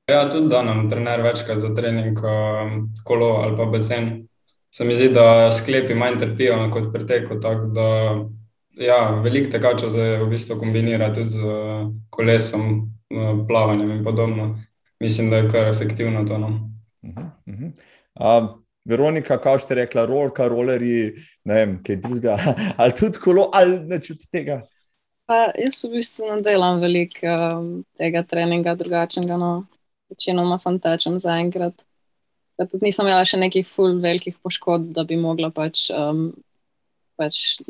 Ja, tudi da nam trener večkrat za trening um, kolo ali pa bazen. Se mi zdi, da sklepi manj trpijo kot preteko. Ja, Veliko tekačev se v bistvu kombinira tudi z kolesom, plavanjem in podobno. Mislim, da je kar efektivno to. No. Uh -huh, uh -huh. Uh, Veronika, kako ste rekla, rolka, rolerji, ne vem, kaj drugega, ali tudi kolo, ali ne čuti tega. Pa, jaz v bistvu ne delam veliko um, tega treninga drugačnega, no, večinoma sem tečem zaenkrat. Tudi nisem imela še nekih ful velikih poškodb, da bi mogla pač, um, pač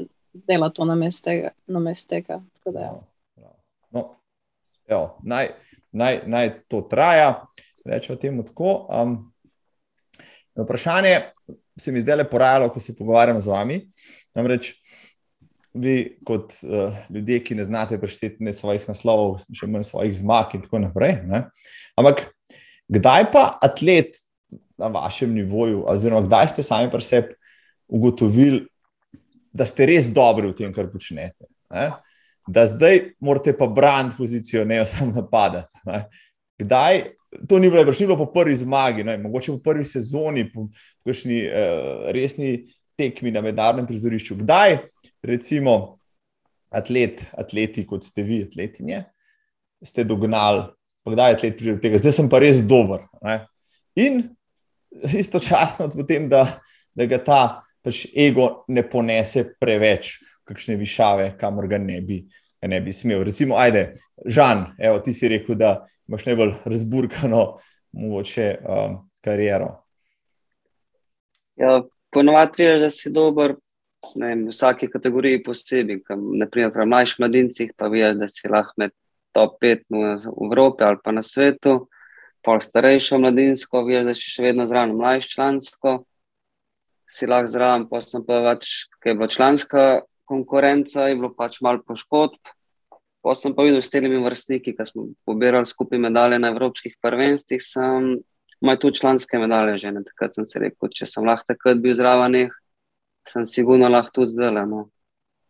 delati to na mestu tega. Ja. No, no, no, naj, naj, naj to traja, rečemo temu tako. Um, Vprašanje se mi zdaj le porajalo, ko se pogovarjam z vami. Namreč, vi, kot uh, ljudje, ki ne znate prešteti ne svojih naslovov, še manj svojih zmag in tako naprej. Ne? Ampak, kdaj pa atlet na vašem nivoju, oziroma kdaj ste sami pri sebi ugotovili, da ste res dobri v tem, kar počnete? Ne? Da zdaj morate pa braniti pozicijo, ne samo napadati. Ne? Kdaj to ni bilo, ni bilo po prvi zmagi, ne, mogoče po prvi sezoni, po kakšni uh, resni tekmi na mednarodnem prizorišču. Kdaj, recimo, atlet, atleti, kot ste vi, atletinje, ste dognali, pa kdaj atlet pride do tega, zdaj sem pa res dober. Ne. In istočasno, potem, da, da ga ta pač ego ne ponese preveč, kakšne višave, kamor ga ne bi. Ne bi smel. Recimo, ajde, Žan, evo, ti si rekel, da imaš najbolj razburkano, mogoče um, kariero. Ja, ponovadi veš, da si dober vem, v vsaki kategoriji posebej. Naprimer, pri mlajših mladincih pa veš, da si lahko med top 5 v Evropi ali pa na svetu. Pol starejšo mladinsko, veš, da si še vedno zraven mlajš člansko, si lahko zraven, pa sem pa več, ker je bila članska konkurenca, je bilo pač malo poškodb. Pa sem pa videl s temi vrstniki, ki smo pobirali skupaj medalje na evropskih prvenstvih, sem imel tudi članske medalje. Že, takrat sem si rekel, če sem lahko takrat bil zraven, sem sigurno lahko tudi zdaj. No.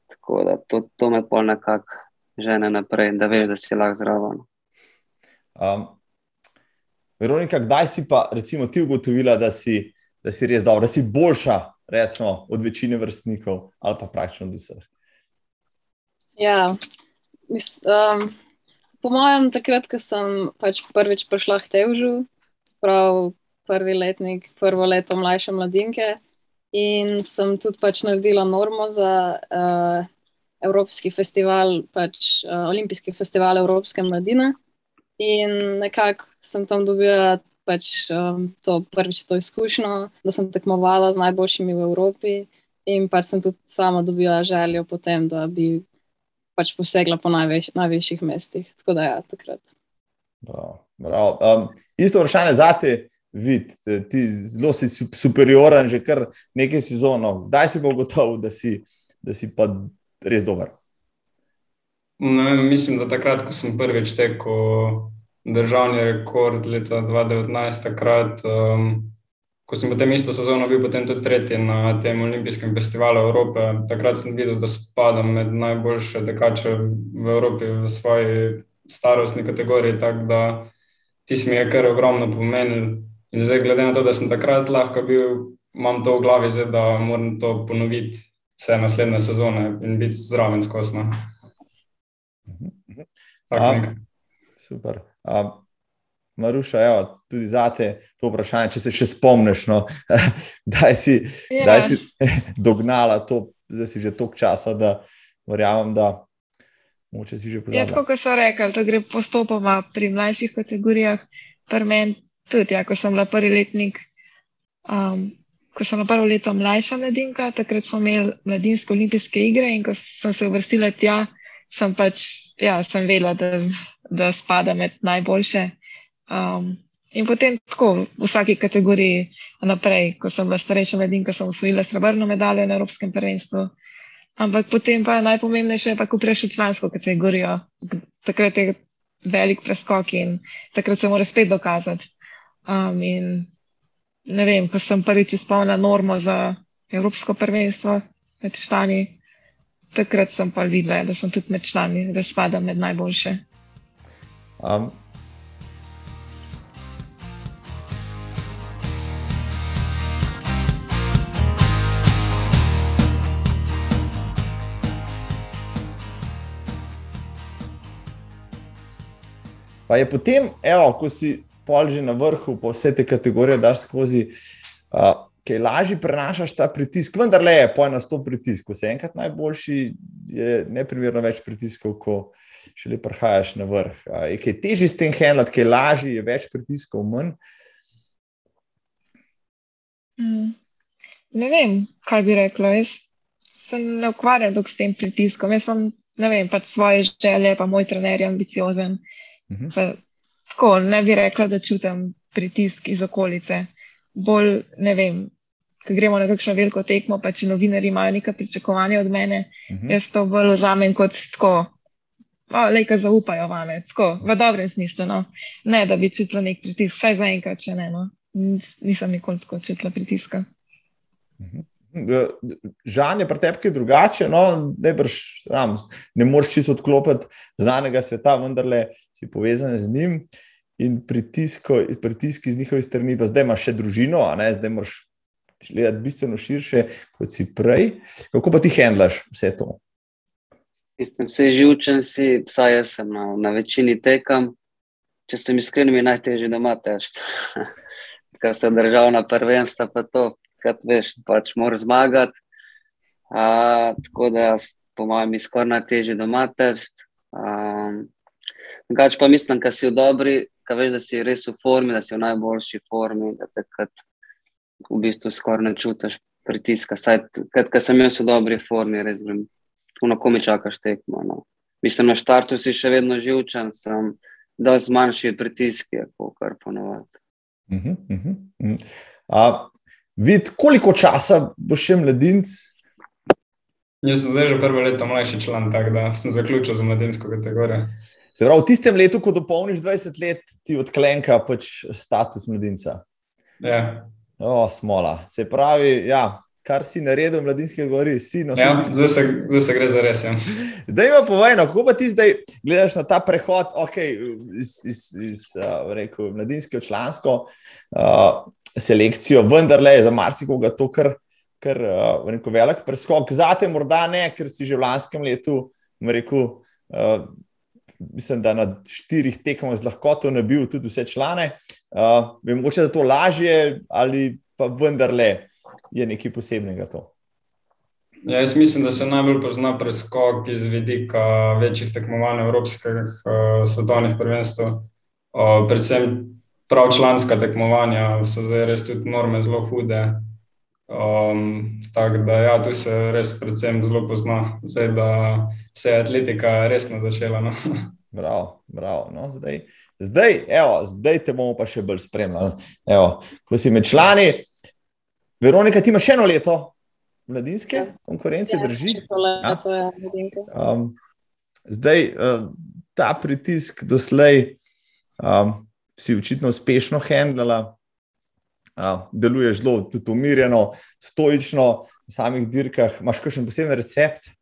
Tako da to, to me pol nekako žene naprej, da veš, da si lahko zraven. Um, Veronika, kdaj si pa recimo, ti ugotovila, da si, da si res dobra, da si boljša recimo, od večine vrstnikov ali pa praktično od vseh? Ja, Mis, um, po mojem, takrat, ko sem pač prvič prišla k Tevžu, prav prvi letnik, prvo leto mlajše mladinke, in sem tudi pač naredila normo za uh, Evropski festival, pač uh, Olimpijski festival Evropske mladine. In nekako sem tam dobila pač, um, to prvič to izkušnjo, da sem tekmovala z najboljšimi v Evropi. In pač sem tudi sama dobila željo potem, da bi pač posegla po najveš, najvišjih mestih. Tako da, ja, takrat. Bravo, bravo. Um, isto vprašanje za te, vid, ti zelo si superioren, že kar nekaj sezono. Kdaj si bo gotovo, da, da si pa res dober? No, mislim, da takrat, ko sem prvič tekel državni rekord leta 2019, takrat. Um, ko sem potem isto sezono bil tudi tretji na tem olimpijskem festivalu Evrope, takrat sem videl, da spadam med najboljše tekače v Evropi v svoji starostni kategoriji. Tako da ti si mi je kar ogromno pomenil. In zdaj, glede na to, da sem takrat lahko bil, imam to v glavi, zdaj, da moram to ponoviti vse naslednje sezone in biti zraven skosno. Mhm. super. Um, Maruša, evo, tudi za te to vprašanje, če se še spomniš, no, da si, Ja. si dognala to, zdaj si že toliko časa, da verjamem, da moče si že Ja, pozabila. tako kot so rekli, to gre postopoma pri mlajših kategorijah. Pri meni tudi, ja, ko sem bila prvi letnik, um, ko sem bila prvo leto mlajša mladinka, takrat smo imeli mladinske olimpijske igre in ko sem se uvrstila tja, sem pač, ja, sem vedela, da, da spada med najboljše. Um, in potem tako v vsaki kategoriji naprej, ko sem bila starejša mladinka, sem osvojila srebrno medaljo na Evropskem prvenstvu. Ampak potem pa najpomembnejše je pa, ko prejš v člansko kategorijo. Takrat je velik preskok in takrat se mora spet dokazati. Um, in ne vem, ko sem prvič izpolnila normo za Evropsko prvenstvo med člani, takrat sem pa videla, da sem tudi med člani, da spadam med najboljše. Um, Pa je potem, evo, ko si pol že na vrhu, po vse te kategorije, daš skozi, uh, kaj lažje prenašaš ta pritisk, vendar le je poj na sto pritisk. Si enkrat najboljši, je neprimerno več pritiskov, ko šele prihajaš na vrh. Uh, je kaj težje s tem handlat, kaj lažje, je več pritiskov, manj. Mm. Ne vem, kaj bi rekla. Jaz se ne ukvarjam s tem pritiskom. Jaz imam, vem, pač svoje želje, pa moj trener je ambiciozen. Mhm. Pa, tako, ne bi rekla, da čutim pritisk iz okolice. Bolj, ne vem, ko gremo na kakšno veliko tekmo, pa če novinari imajo neka pričakovanja od mene, Mhm. jaz to bolj vzamem kot tako. Le, ki zaupajo vame, tako v dobrem smislu. No. Ne, da bi čutila nek pritisk, vsaj zaenkrat, če ne. No. Nis- Nisem nikoli tako čutila pritiska. Žan je pri tebi kaj drugače, no, ne, ram, ne moreš čisto odklopiti znanega sveta, vendarle si povezan z njim in pritisko, pritiski z njihove strani, pa zdaj imaš še družino, ne, zdaj moraš gledati bistveno širše, kot si prej. Kako pa ti handlaš vse to? Mislim, vse živčen si, vsaj jaz sem na, na večini tekam. Če sem iskren, mi je najtežje doma težko. Ker se državna prvenstva, pa to, kad veš, pač moraš zmagati. Tako da, po mojem, je skoraj najtežje doma težko. Drugač pa mislim, da si v dobri, da veš, da si res v formi, da si v najboljši formi, da takrat v bistvu skoraj ne čutiš pritiska. Saj, kad, kad sem jaz v dobri formi, res grem na komi čakaš tekmo. No. Mislim, na štartu si še vedno živčen, sem dosti manjši pritiski, kot ponovadi. Uh -huh, uh -huh, uh -huh. A, vid, koliko časa boš še mladinc? Jaz sem zdaj že prvo leto mlajši član, tako da sem zaključil za mladinsko kategorijo. Se pravi, v tistem letu, ko dopolniš 20 let, ti odklenka pač status mladinca. Ja, O, smola. Se pravi, ja, kar si naredil mladinski kategoriji, si no, ja si- zdaj, se, zdaj se gre za res. Ja. Da ima povojno, kako pa ti zdaj gledaš na ta prehod, okay, iz, iz, iz uh, rekel, mladinske v člansko uh, selekcijo, vendarle je za marsikoga to kar, kar uh, rekel, velik preskok. Zate morda ne, ker si že v lanskem letu, rekel, uh, mislim, da na štirih tekmah z lahkoto nabil tudi vse člane. Uh, je mogoče za to lažje ali pa vendarle je nekaj posebnega to. Ja, jaz mislim, da se najbolj pozna preskok iz vidika večjih tekmovanj evropskih uh, svetovnih prvenstv. Uh, predvsem prav članska tekmovanja so zdaj res tudi norme zelo hude. Um, tako da, ja, tu se res predvsem zelo pozna, zdaj, da se je atletika resno začela. No. Bravo, bravo. No, zdaj, zdaj, evo, zdaj te bomo pa še bolj spremljali. Evo, ko si med člani, Veronika, ti imaš še eno leto mladinske konkurence, Ja, drži. leto, ja. Um, zdaj, uh, ta pritisk doslej um, si očitno uspešno handlala, uh, deluješ zelo umirjeno, stoično v samih dirkah. Imaš kakšen poseben recept?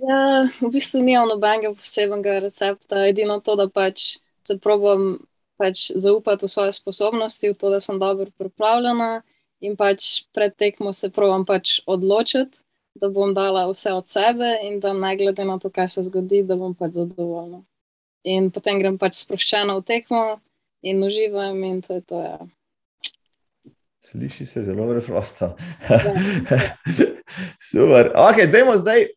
Ja, v bistvu nimam nobenega posebnega recepta, edino to, da pač se probam pač zaupati v svoje sposobnosti, v to, da sem dobro pripravljena in pač pred tekmo se probam pač odločiti, da bom dala vse od sebe in da ne glede na to, kaj se zgodi, da bom pač zadovoljna. In potem grem pač sproščeno v tekmo in uživam, in to je to. Ja. Sliši se zelo preprosto. Super. Ok, dajmo zdaj,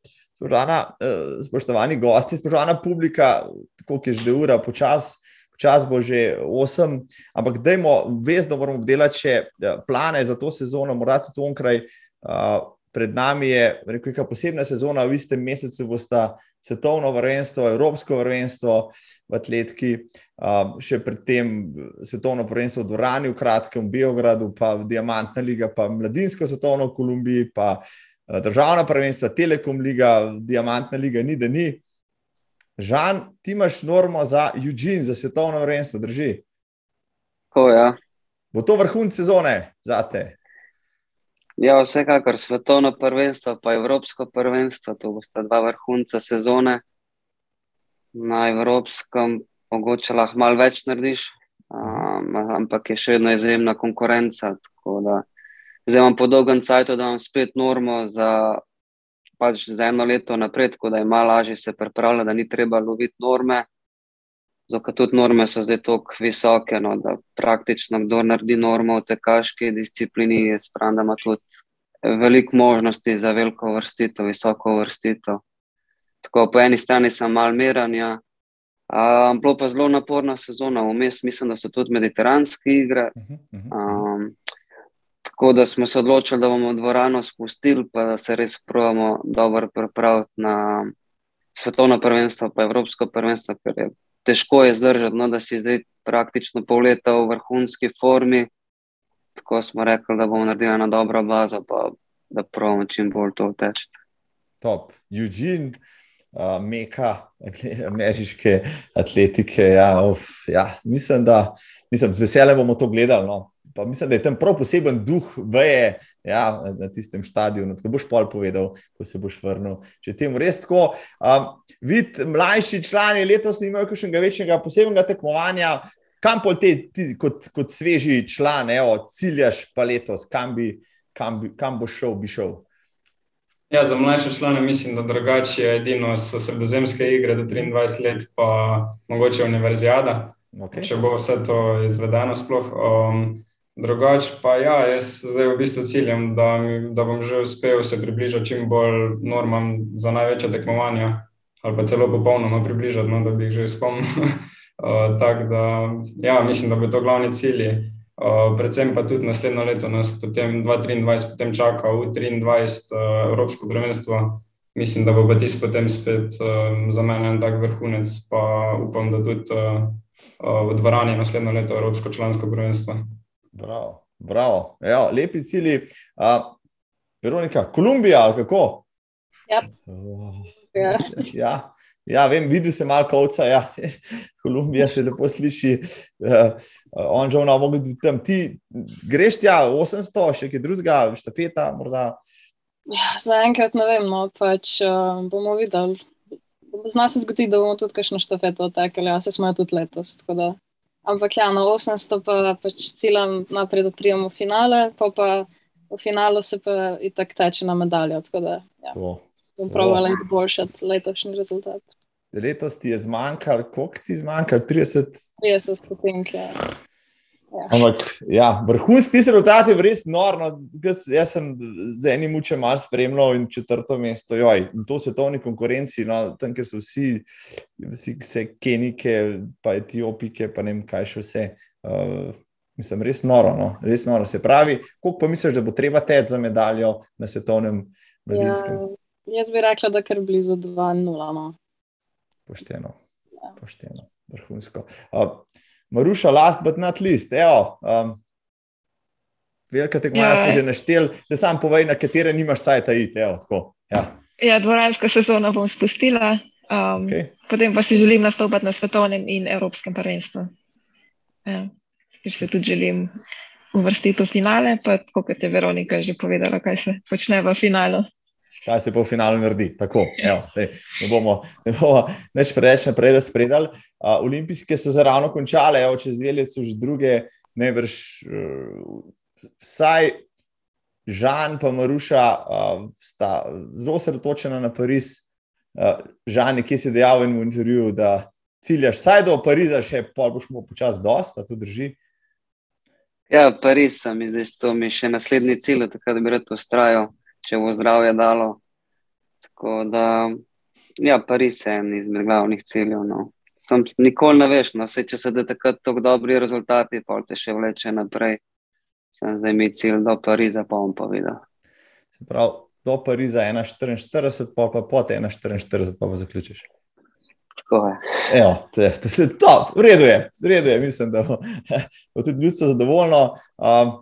spoštovana, eh, spoštovani gosti, spoštovana publika, tako je že ura, počasi. Čas bo že 8, ampak dajmo, vezno moramo delati še eh, plane za to sezono, morda tudi onkraj. Uh, pred nami je neka posebna sezona, v istem mesecu bo sta svetovno prvenstvo, evropsko prvenstvo v atletiki, um, še predtem svetovno prvenstvo v Dorani, v kratkem v Beogradu, pa v Diamantna liga, pa mladinsko svetovno v Kolumbiji, pa državna prvenstva, Telekom liga, Diamantna liga, ni da ni. Žan, ti imaš normo za Eugene, za svetovno prvenstvo, drži? Tako je. Ja. Bo to vrhunec sezone za te? Ja, vsekakor svetovno prvenstvo, pa evropsko prvenstvo, to bosta dva vrhunca sezone. Na evropskem mogoče lahko malo več narediš, um, ampak je še vedno izjemna konkurenca. Zdaj imam po dolgem času, da imam spet normo za, pač za eno leto naprej, tako da je malo lažje se pripravljati, da ni treba loviti norme. Zato tudi norme so zdaj tako visoke, no, da praktično kdo naredi normo v tekaški disciplini, je spravno, da ima tudi veliko možnosti za veliko vrstitev, visoko vrstitev. Tako po eni strani sem mal miranja, um, bilo pa zelo naporna sezona, vmes mislim, da so tudi mediteranske igre. Um, tako da smo se odločili, da bomo dvorano spustili, pa da se res pravimo dobro pripraviti na svetovno prvenstvo, pa evropsko prvenstvo, ker je težko je zdržati, no, da si zdaj praktično pol leta v vrhunski formi. Tako smo rekli, da bomo naredili na dobro bazo, pa da pravimo čim bolj to teči. Top. Eugene, uh, meka ameriške atletike. Ja, of, ja, mislim, da mislim, z veseljem bomo to gledali. No pa mislim, da je tam prav poseben duh, veje ja, na tistem stadionu. Tako boš pol povedal, ko se boš vrnil. Če temu res tako. Um, vid, mlajši člani letos nimajo kakšnega večjega posebnega tekmovanja. Kam pol te, ti, kot, kot sveži član, evo, ciljaš pa letos, kam, bi, kam, bi, kam boš šel, bi šel? Ja, za mlajše člane mislim, da drugače je edino so sredozemske igre do 23 let, pa mogoče univerzijada, okay. če bo vse to izvedeno sploh. Um, Drugač pa ja, jaz zdaj v bistvu ciljam, da, da bom že uspel se približati čim bolj normam za največja tekmovanja, ali pa celo popolnoma približati, no, da bi jih že spomnil. uh, Tako da, ja, mislim, da bo to glavni cilj. Uh, predvsem pa tudi naslednjo leto, nas potem 2023, potem čaka v 2023 uh, Evropsko prvenstvo. Mislim, da bo pa tisti potem spet uh, za mene en tak vrhunec, pa upam, da tudi uh, uh, v dvorani naslednjo leto Evropsko člansko prvenstvo. Bravo, bravo. Ejo, lepi cilji. Uh, Veronika, Kolumbija kako? Ja. Oh, ja. Ja, vem, videl sem malo kovca, ja. Kolumbija se lepo sliši. Uh, on že vna mogo biti tam. Ti greš tja 800, še kaj drugega, štafeta morda? Ja, zaenkrat ne vem, no, pač uh, bomo videli. Zna se zgoditi, da bomo tudi kakšno štafeto otekali, ja, se smo tudi letos, tako da Ampak ja, na 800 pa pač ciljam naprej, da prijemo v finale, pa, pa v finalu se pa i tak teče na medaljo. Tako da ja, bom pravila izboljšati letošnji rezultat. Letos ti je zmanjkalo, koliko ti je zmanjkalo? 30? 30 stotink, ja. Ja. Ampak, ja, vrhunski rezultat je res norno. Jaz sem z enim učem malo spremljal in četrto mesto. Joj, in to svetovni konkurenci, no, tam, kjer so vsi, vsi vse Kenike, pa Etiopike, pa ne vem, kaj še vse. Uh, mislim, res noro, no, res noro. Se pravi, koliko pa misliš, da bo treba teči za medaljo na svetovnem mladinskem? Ja, jaz bi rekla, da kar blizu 2-0. No. Pošteno, ja. pošteno, vrhunsko. Uh, Maruša, last but not least, evo. Um, Velika tekmovanja smo že našteli, da sam povej, na katere nimaš cajt iti. Ja. ja, dvoransko sezono bom spustila, um, okay. potem pa si želim nastopati na svetovnem in evropskem prvenstvu. Ja, ker se tudi želim uvrstiti v finale, pa kot je Veronika že povedala, kaj se počne v finalu kaj se po finalu naredi. Tako, evo, sej, ne bomo, ne bomo več preveč naprej razpredali. Uh, olimpijske so se ravno končale, evo, čez dve leti so že druge, najbrž uh, vsaj Žan in Maruša uh, sta zelo osredotočena na Pariz. Uh, Žan, ki si dejal v enem intervjuju, da ciljaš, saj do Pariza, še pol boš mu počasi dosta, to drži. Ja, Pariz sem zdaj, to mi je še naslednji cilj, tako da bi rad ustrajal, če bo zdravje dalo. Tako da, ja, Pariz je en izmed glavnih ciljev. No. Sam nikoli ne veš, no, se, če se da takrat tako dobri rezultati, pa te še vleče naprej. Sem zdaj mi cilj do Pariza, pa bom povedal. Se pravi, do Pariza 1,44, pa pa po te 1,44, pa pa zaključiš. Tako je. Evo, to, to, to, to, v redu je, v redu je, mislim, da bo, bo tudi ljudstvo zadovoljno. Um,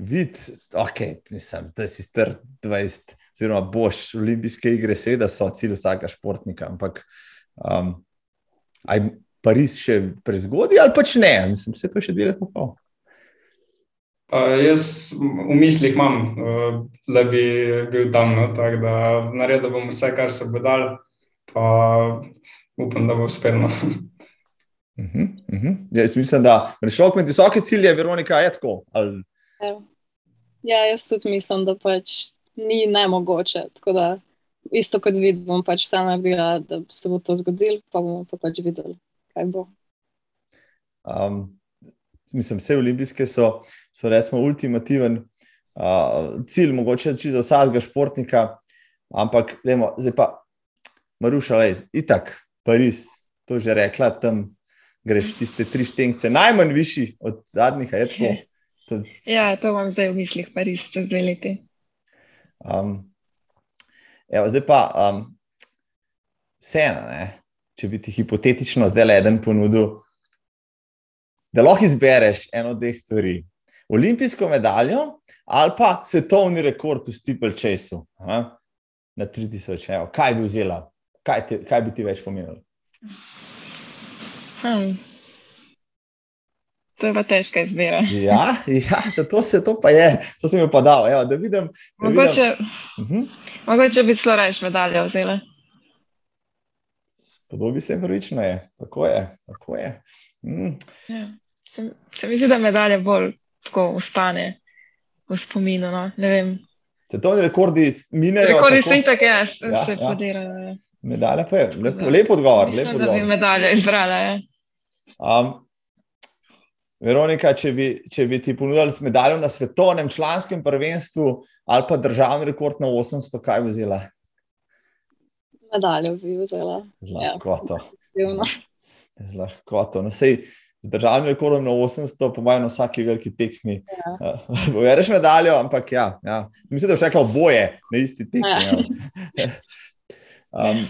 vid, ok, nisem, da si star 20, oziroma boš olimpijske igre, seveda so cilj vsakega športnika, ampak um, aj Pariz še prezgodaj ali pač ne, mislim, to je še dve leti pol. Uh, jaz v mislih imam, uh, da bi bil tam, no, tako da naredil bom vse, kar se bo dal, pa upam, da bo uspelo. Uh -huh, uh -huh. Jaz mislim, da rešil med visoke cilje, Veronika, je tako. Ali... Ja. ja, jaz tudi mislim, da pač ni nemogoče. Tako da isto kot vidim, bom pač vse naredila, da se bo to zgodilo, pa bomo pa pač videli, kaj bo. Um, mislim, vse olimpijske so, so recimo, ultimativen uh, cilj, mogoče za vsakega športnika, ampak vemo, zdaj pa Maruša, le, itak, Pariz, to že rekla, tam greš tiste tri štengce, najmanj višji od zadnjih, je tako. To... Ja, to imam zdaj v mislih, Pariz, čez dve leti. Um, evo, zdaj pa, um, vseeno, če bi ti hipotetično zdaj le en ponudil, da lahko izbereš eno od teh stvari. Olimpijsko medaljo ali pa svetovni rekord v Steeple Chaseu na 3000, evo, kaj bi vzela, kaj, te, kaj bi ti več pomenilo? Hmm. To je pa težka izbira. Ja, ja, zato se to pa je, to sem jim pa dal. Evo, da vidim, da mogoče, vidim. Uh -huh. mogoče bi celo reč medaljo vzela. Podobi se prvično je, tako je. Tako je. Mm. Ja. Se, se mi zdi, da medalja bolj tako ustane v spominu. No? Svetovni rekordi minejo. Rekordi so itak, ja, Ja, se ja. podirajo. Medalja pa je, lep, lep odgovor. Lep Mislim, da bi odgovor. medaljo izbrala. Ja. Um, Veronika, če bi, če bi ti ponudili medaljo na svetovnem članskem prvenstvu ali pa državni rekord na 800, kaj bi vzela? Medaljo bi vzela. Z Ja. lahkoto. Divno. Z lahkoto. No, sej, z državnim rekordom na 800, po mojem, na vsaki veliki tekmi. Ja. Povereš medaljo, ampak ja. ja. Mislim, da je še rekla oboje na isti tekmi. Ja. Ja. Um,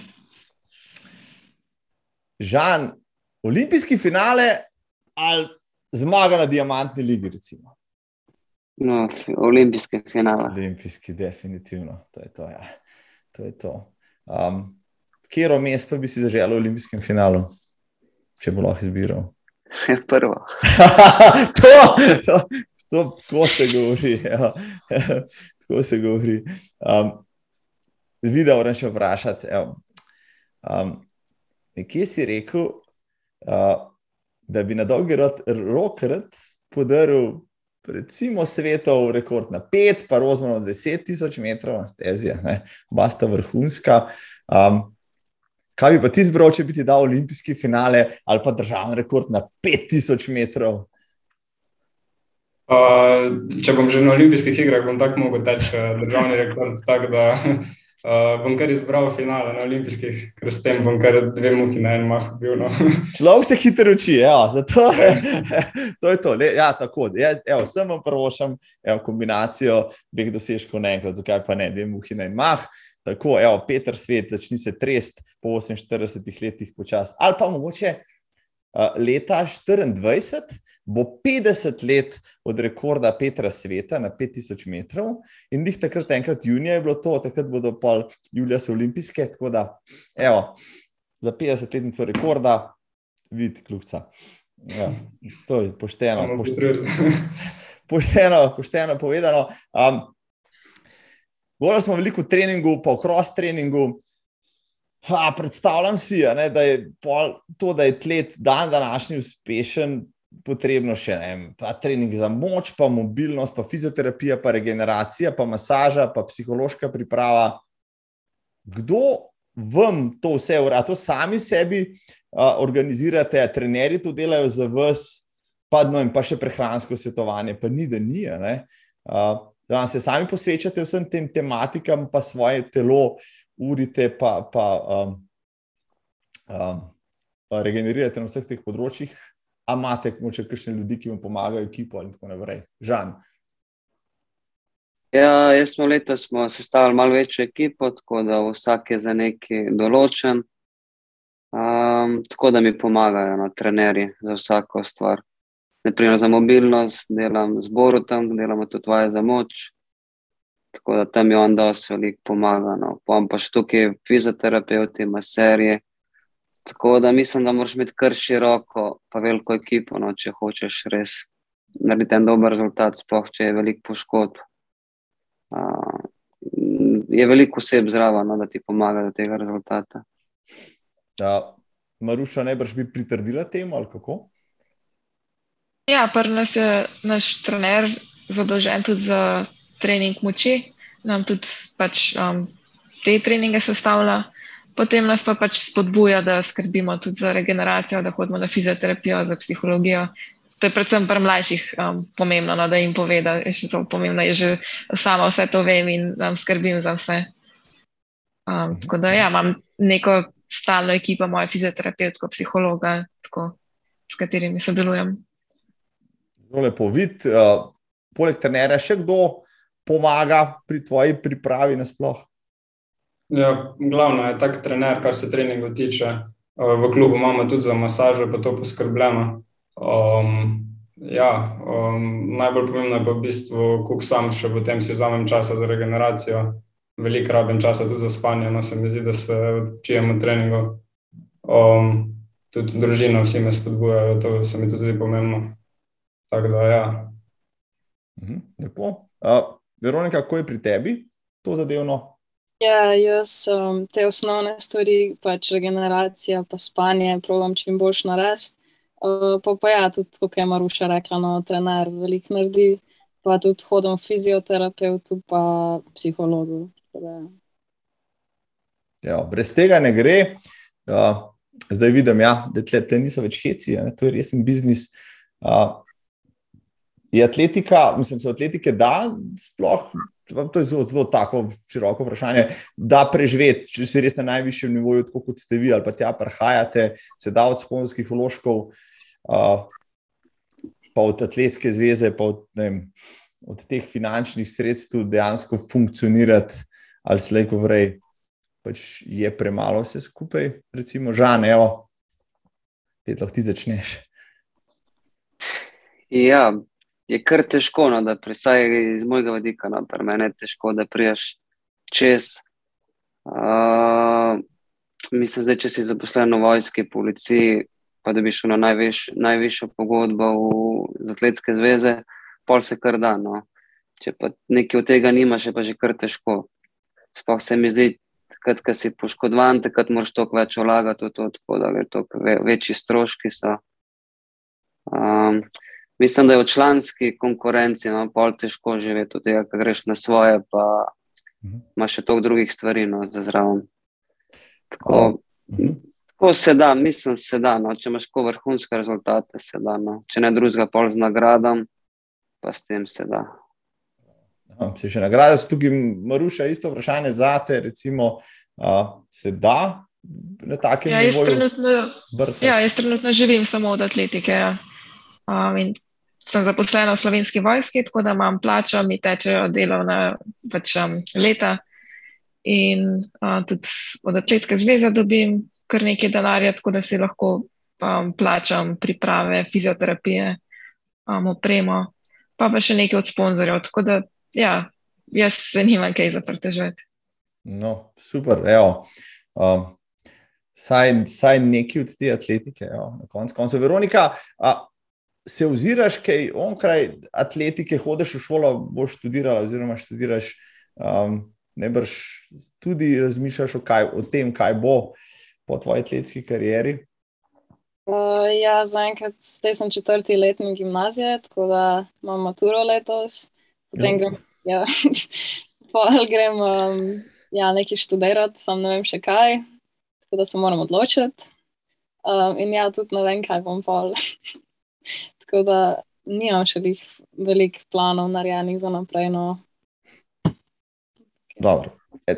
Žan, olimpijski finale ali zmaga na diamantni ligi, recimo. No, olimpijske finale. Olimpijski, definitivno. To je to. Ja. to, je to. Um, Kjero mesto bi si zaželel v olimpijskem finalu, če bo lahko izbiral? Prvo. to, to, to, tako se govori. Ja. tako se govori. Um, Videl, moram še vprašati. evo. Um, nekje si rekel, uh, da bi na dolgi rok, rad podaril, recimo, svetov rekord na 5, pa rozmano 10 tisoč metrov na stezi, oba sta vrhunska. Um, kaj bi pa ti izbral, če bi ti dal olimpijski finale ali pa državni rekord na 5000 metrov? Uh, če bom že na olimpijskih igrah, bom tako mogel teči eh, državni rekord. Tako da uh, bom kar izbral finale na olimpijskih, ker s tem bom kar dve muhi na en mah bil. No. Človek se hitro uči, ja, zato to je to. Le, ja, tako, ja, evo, sem vam prvošam evo, kombinacijo dveh dosežkov naenkrat, zakaj pa ne, dve muhi na en mah. Tako, evo, Peter Svet, začni se trest po 48 letih počasi. Ali pa mogoče uh, leta 24 bo 50 let od rekorda Petra Sveta na 5000 metrov in njih takrat enkrat junija je bilo to, takrat bodo pol julija so olimpijske, tako da, evo, za 50 letnico rekorda, vid, kljubca. Ja, to je pošteno, pošteno, pošteno, pošteno povedano. Um, Govorili smo veliko o treningu, pa o cross treningu. Ha, predstavljam si, a ne, da je pol, to, da je tlet dan današnji uspešen, potrebno še vem, pa trening za moč, pa mobilnost, pa fizioterapija, pa regeneracija, pa masaža, pa psihološka priprava. Kdo vam to vse uradi, to sami sebi uh, organizirate, trenerji to delajo za vas, pa, no, pa še prehransko svetovanje, pa ni, da ni. Da se sami posvečate vsem tem tematikam, pa svoje telo urite, pa, pa um, um, regenerirate na vseh teh področjih. A imate morda kakšne ljudi, ki vam pomagajo, ekipo in tako naprej? Žan. Ja, jaz smo letos sestavili malo večjo ekipo, tako da vsak je za neki določen. Um, tako da mi pomagajo no, trenerji za vsako stvar. Naprimer, za mobilnost delam z Borutom, delamo tudi vaje za moč. Tako da tam je on dosti veliko pomagal. No. Pojem pa še tukaj fizioterapeuti, maserje. Tako da mislim, da moraš imeti kar široko, pa veliko ekipo, no, če hočeš res narediti en dober rezultat, sploh če je veliko poškodb. Uh, je veliko oseb zraven, no, da ti pomaga do tega rezultata. Ja, Maruša, najbrž bi pritrdila temu ali kako? Ja, prvi nas je naš trener zadolžen tudi za trening moči, nam tudi pač, um, te treninge sestavlja. Potem nas pa pač spodbuja, da skrbimo tudi za regeneracijo, da hodimo na fizioterapijo, za psihologijo. To je predvsem pri mlajših um, pomembno, no, da jim pove, da je še to pomembno, da že sama vse to vem in um, skrbim za vse. Um, tako da ja, imam neko stalno ekipo, moja fizioterapevtko, psihologa, tako, s katerimi sodelujem. Zelo lepo videti. Uh, poleg trenera še kdo pomaga pri tvoji pripravi nasplošno? Ja, glavno je tak trener, kar se treninga tiče. V klubu imamo tudi za masažo, pa to poskrbljamo. Um, ja, um, najbolj pomembno je pa v bistvu, kako sam še potem si vzamem časa za regeneracijo. Veliko rabim časa tudi za spanje, no se mi zdi, da se učimo treningu. Um, tudi družina, vsi me spodbujajo, to se mi tudi zdi pomembno. Tako da, ja. Mhm, lepo. Uh, Veronika, kako je pri tebi to zadevno? Ja, jaz um, te osnovne stvari, pač regeneracija, pa spanje, probujem čim boljš narediti. Uh, pa pa ja, tudi kot je Maruša rekla, no, trener veliko naredi, pa tudi hodim fizioterapeutu, pa psihologu. Ja, brez tega ne gre. Uh, zdaj vidim, ja, da tle, tle niso več heci, ja, to je resen biznis. Uh, Je atletika, mislim, so atletike, da sploh, to je zelo, zelo tako široko vprašanje, da preživeti, če si res na najvišjem nivoju, tako kot ste vi ali pa tja prihajate, se da od sponzorskih vložkov, uh, pa od atletske zveze, pa od, vem, od teh finančnih sredstev dejansko funkcionirati ali slejko vrej, pač je premalo vse skupaj, recimo, žan, evo, pet lahko ti začneš. Ja, je kar težko, no, da presaj iz mojega vidika, no, pri meni je težko, da priješ čez. Uh, mislim, da če si zaposlen v vojski, policiji, pa da bi šel na najviš, najvišjo pogodbo v Atletske zveze, pol se kar da. No. Če pa nekaj od tega nimaš, je pa že kar težko. Sploh se mi zdi, kad, kad si poškodovan, takrat moraš toliko več vlagati v to, tako da je to večji stroški. So. Um, mislim, da je v članski konkurenci no, pol težko živeti tega, ker greš na svoje, pa mhm. imaš še toliko drugih stvari no, za zraven. Tako, mhm. tako se da, mislim, se da. No. Če imaš tako vrhunske rezultate, se da. No. Če ne drugega, pol z nagradom, pa s tem se da. Se še nagrade so tukaj, Maruša, isto vprašanje za te, recimo, uh, se da na takem ja, nivoju? Ja, jaz trenutno živim samo od atletike. Ja. Um, in sem zaposlena v slovenski vojski, tako da imam plačo, mi tečejo delovna pač, um, leta. In uh, tudi od atletske zveze dobim kar nekaj denarja, tako da si lahko um, plačam priprave, fizioterapije, um, opremo, pa pa še nekaj od sponzorjev. Tako da, ja, jaz se nimam kaj zaprtežati. No, super, evo. Um, saj, saj neki od te atletike, evo, na koncu koncev. Veronika, a, se oziraš kaj onkraj atletike, hodiš v šolo, boš študirala, oziroma študiraš, um, ne brž tudi razmišljaš o, kaj, o tem, kaj bo po tvoji atletski karieri. Uh, ja, zaenkrat sem četrti letnik gimnazije, tako da imam maturo letos, potem ja. grem, ja, grem um, ja, nekaj študirati, sam ne vem še kaj, tako da se moram odločiti. Um, in ja, tudi ne vem, kaj bom pol. tako da nimam še veliko planov narejenih za naprej. No. Dobro. E,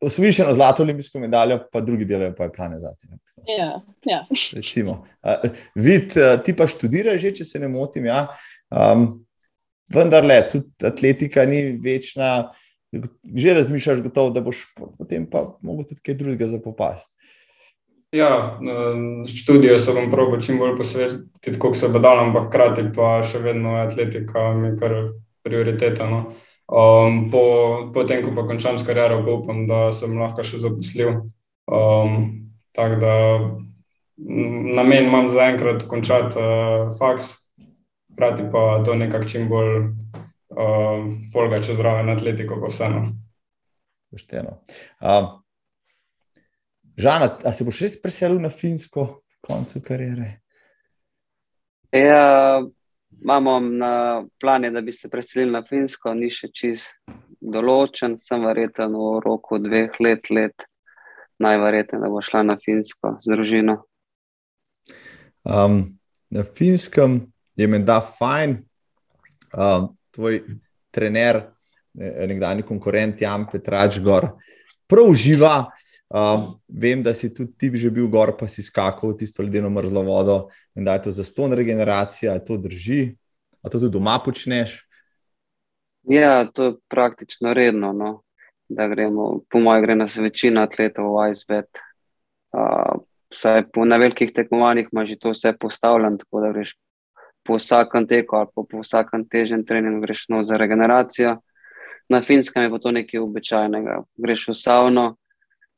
Osvojiš eno zlato olimpijsko medaljo, pa drugi delajo pa plane za te. Ja, ja. Recimo. Uh, vid, uh, ti pa študiraš, če se ne motim. Ja? Um, vendar le, tudi atletika ni večna. Že razmišljaš, gotovo, da boš potem pa mogel tudi kaj drugega zapopasti. Ja, študijo se bom probil čim bolj posvetiti, kot se bo dal, ampak hkrati pa še vedno je atletika mi kar prioriteta. No. Um, po, po tem, ko pa končam s kariero, pa upam, da sem lahko še zaposlil. Um, tako da namen imam zaenkrat končati uh, faks, hkrati pa to nekako čim bolj uh, folga čez zraven atletiko, pa vseeno. Pošteno. Uh, Žana, a se boš res preselil na Finsko v koncu kariere? Ja, imamo na planu, da bi se preselil na Finsko, ni še čist določen, sem verjeten v roku dveh let, let najverjetneje, da bo šla na Finsko z družino. Um, na Finskem je menda fajn, um, tvoj trener, nekdani konkurent Jan Petrač, gor, prav uživa. Um, vem, da si tudi ti že bil gor, pa si skakal v tisto ledeno mrzlo vodo in da je to za ston regeneracija, to drži. A to tudi doma počneš? Ja, to je praktično redno. No. Da gremo, po mojem, gre nas večina atletov v Icebet. Uh, na velikih tekmovanjih imaš to vse postavljeno, tako da greš po vsakem teku ali po, vsakem težjem treningu, greš no za regeneracijo. Na finskem je pa to nekaj običajnega. Greš v savno,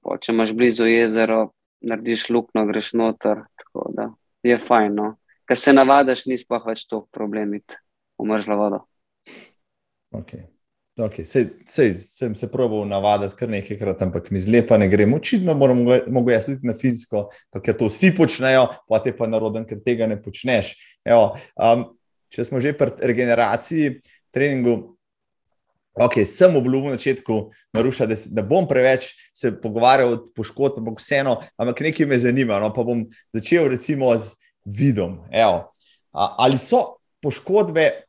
Po, če imaš blizu jezero, narediš luknjo, greš noter. Je fajn. No. Ker se navadiš, ni sploh več to problem, umrzla voda. Okay. Okay. Sej, sej, sem se proval navaditi kar nekajkrat, ampak mi zlepa ne gre. Očitno moram jaz tudi na fizično, ker to vsi počnejo, pa te pa naroden, ker tega ne počneš. Evo, um, če smo že pri regeneraciji, treningu, Okay, sem obljubil na začetku, Maruša, da ne bom preveč se pogovarjal o poškodbah, ampak vseeno, ampak nekaj me zanima. No, pa bom začel recimo z vidom. Evo. Ali so poškodbe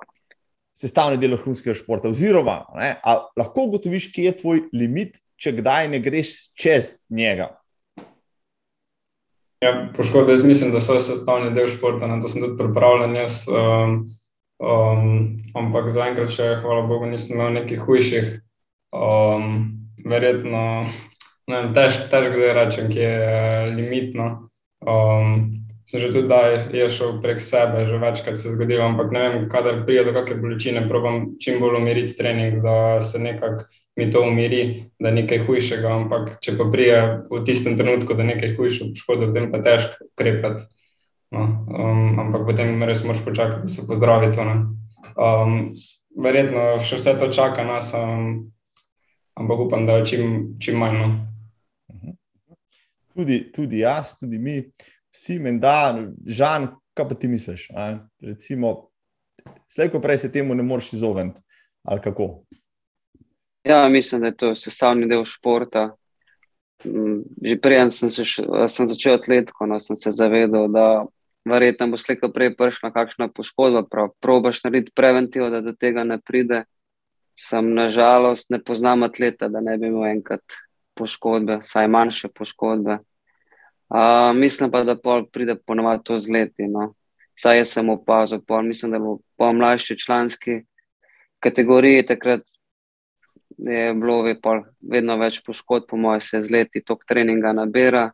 sestavni del vrhunskega športa, oziroma ne, lahko ugotoviš, kje je tvoj limit, če kdaj ne greš čez njega? Ja, poškodbe, jaz mislim, da so sestavni del športa, na to sem tudi pripravljen. Jaz, um, Um, ampak zaenkrat, če hvala Bogu, nisem imel nekih hujših. Um, verjetno težko težk zdaj rečem, ki je limitno. Um, sem že tudi, da je šel prek sebe, že večkrat se je zgodilo, ampak ne vem, kadar pride do kakšne bolečine, probam čim bolj umiriti trening, da se nekako mi to umiri, da je nekaj hujšega. Ampak če pa prije v tistem trenutku, je nekaj hujšega, poškodov, potem pa težko ukrepati. No, um, ampak potem res moraš počakati, da se pozdravi to. Um, verjetno še vse to čaka nas, um, ampak upam, da je čim, čim manj. No. Tudi, tudi jaz, tudi mi, vsi menda, žan, kaj pa ti misliš? Recimo, slejko prej se temu ne moreš izogniti. Ja, mislim, da je to sestavni del športa. Mm, že prej sem, sem začel atletiko, no, sem se zavedal, da verjetno bo slejko prej prišla kakšna poškodba, prav probaš narediti preventivo, da do tega ne pride. Sam nažalost ne poznam atleta, da ne bi imel enkrat poškodbe, saj manjše poškodbe. Uh, mislim pa, da pol pride ponovadi to z leti. No. Saj jaz sem opazil, pol, mislim, da bo po mlajši članski kategoriji takrat je bilo vedno več poškodb, po mojem, se z leti tok treninga nabira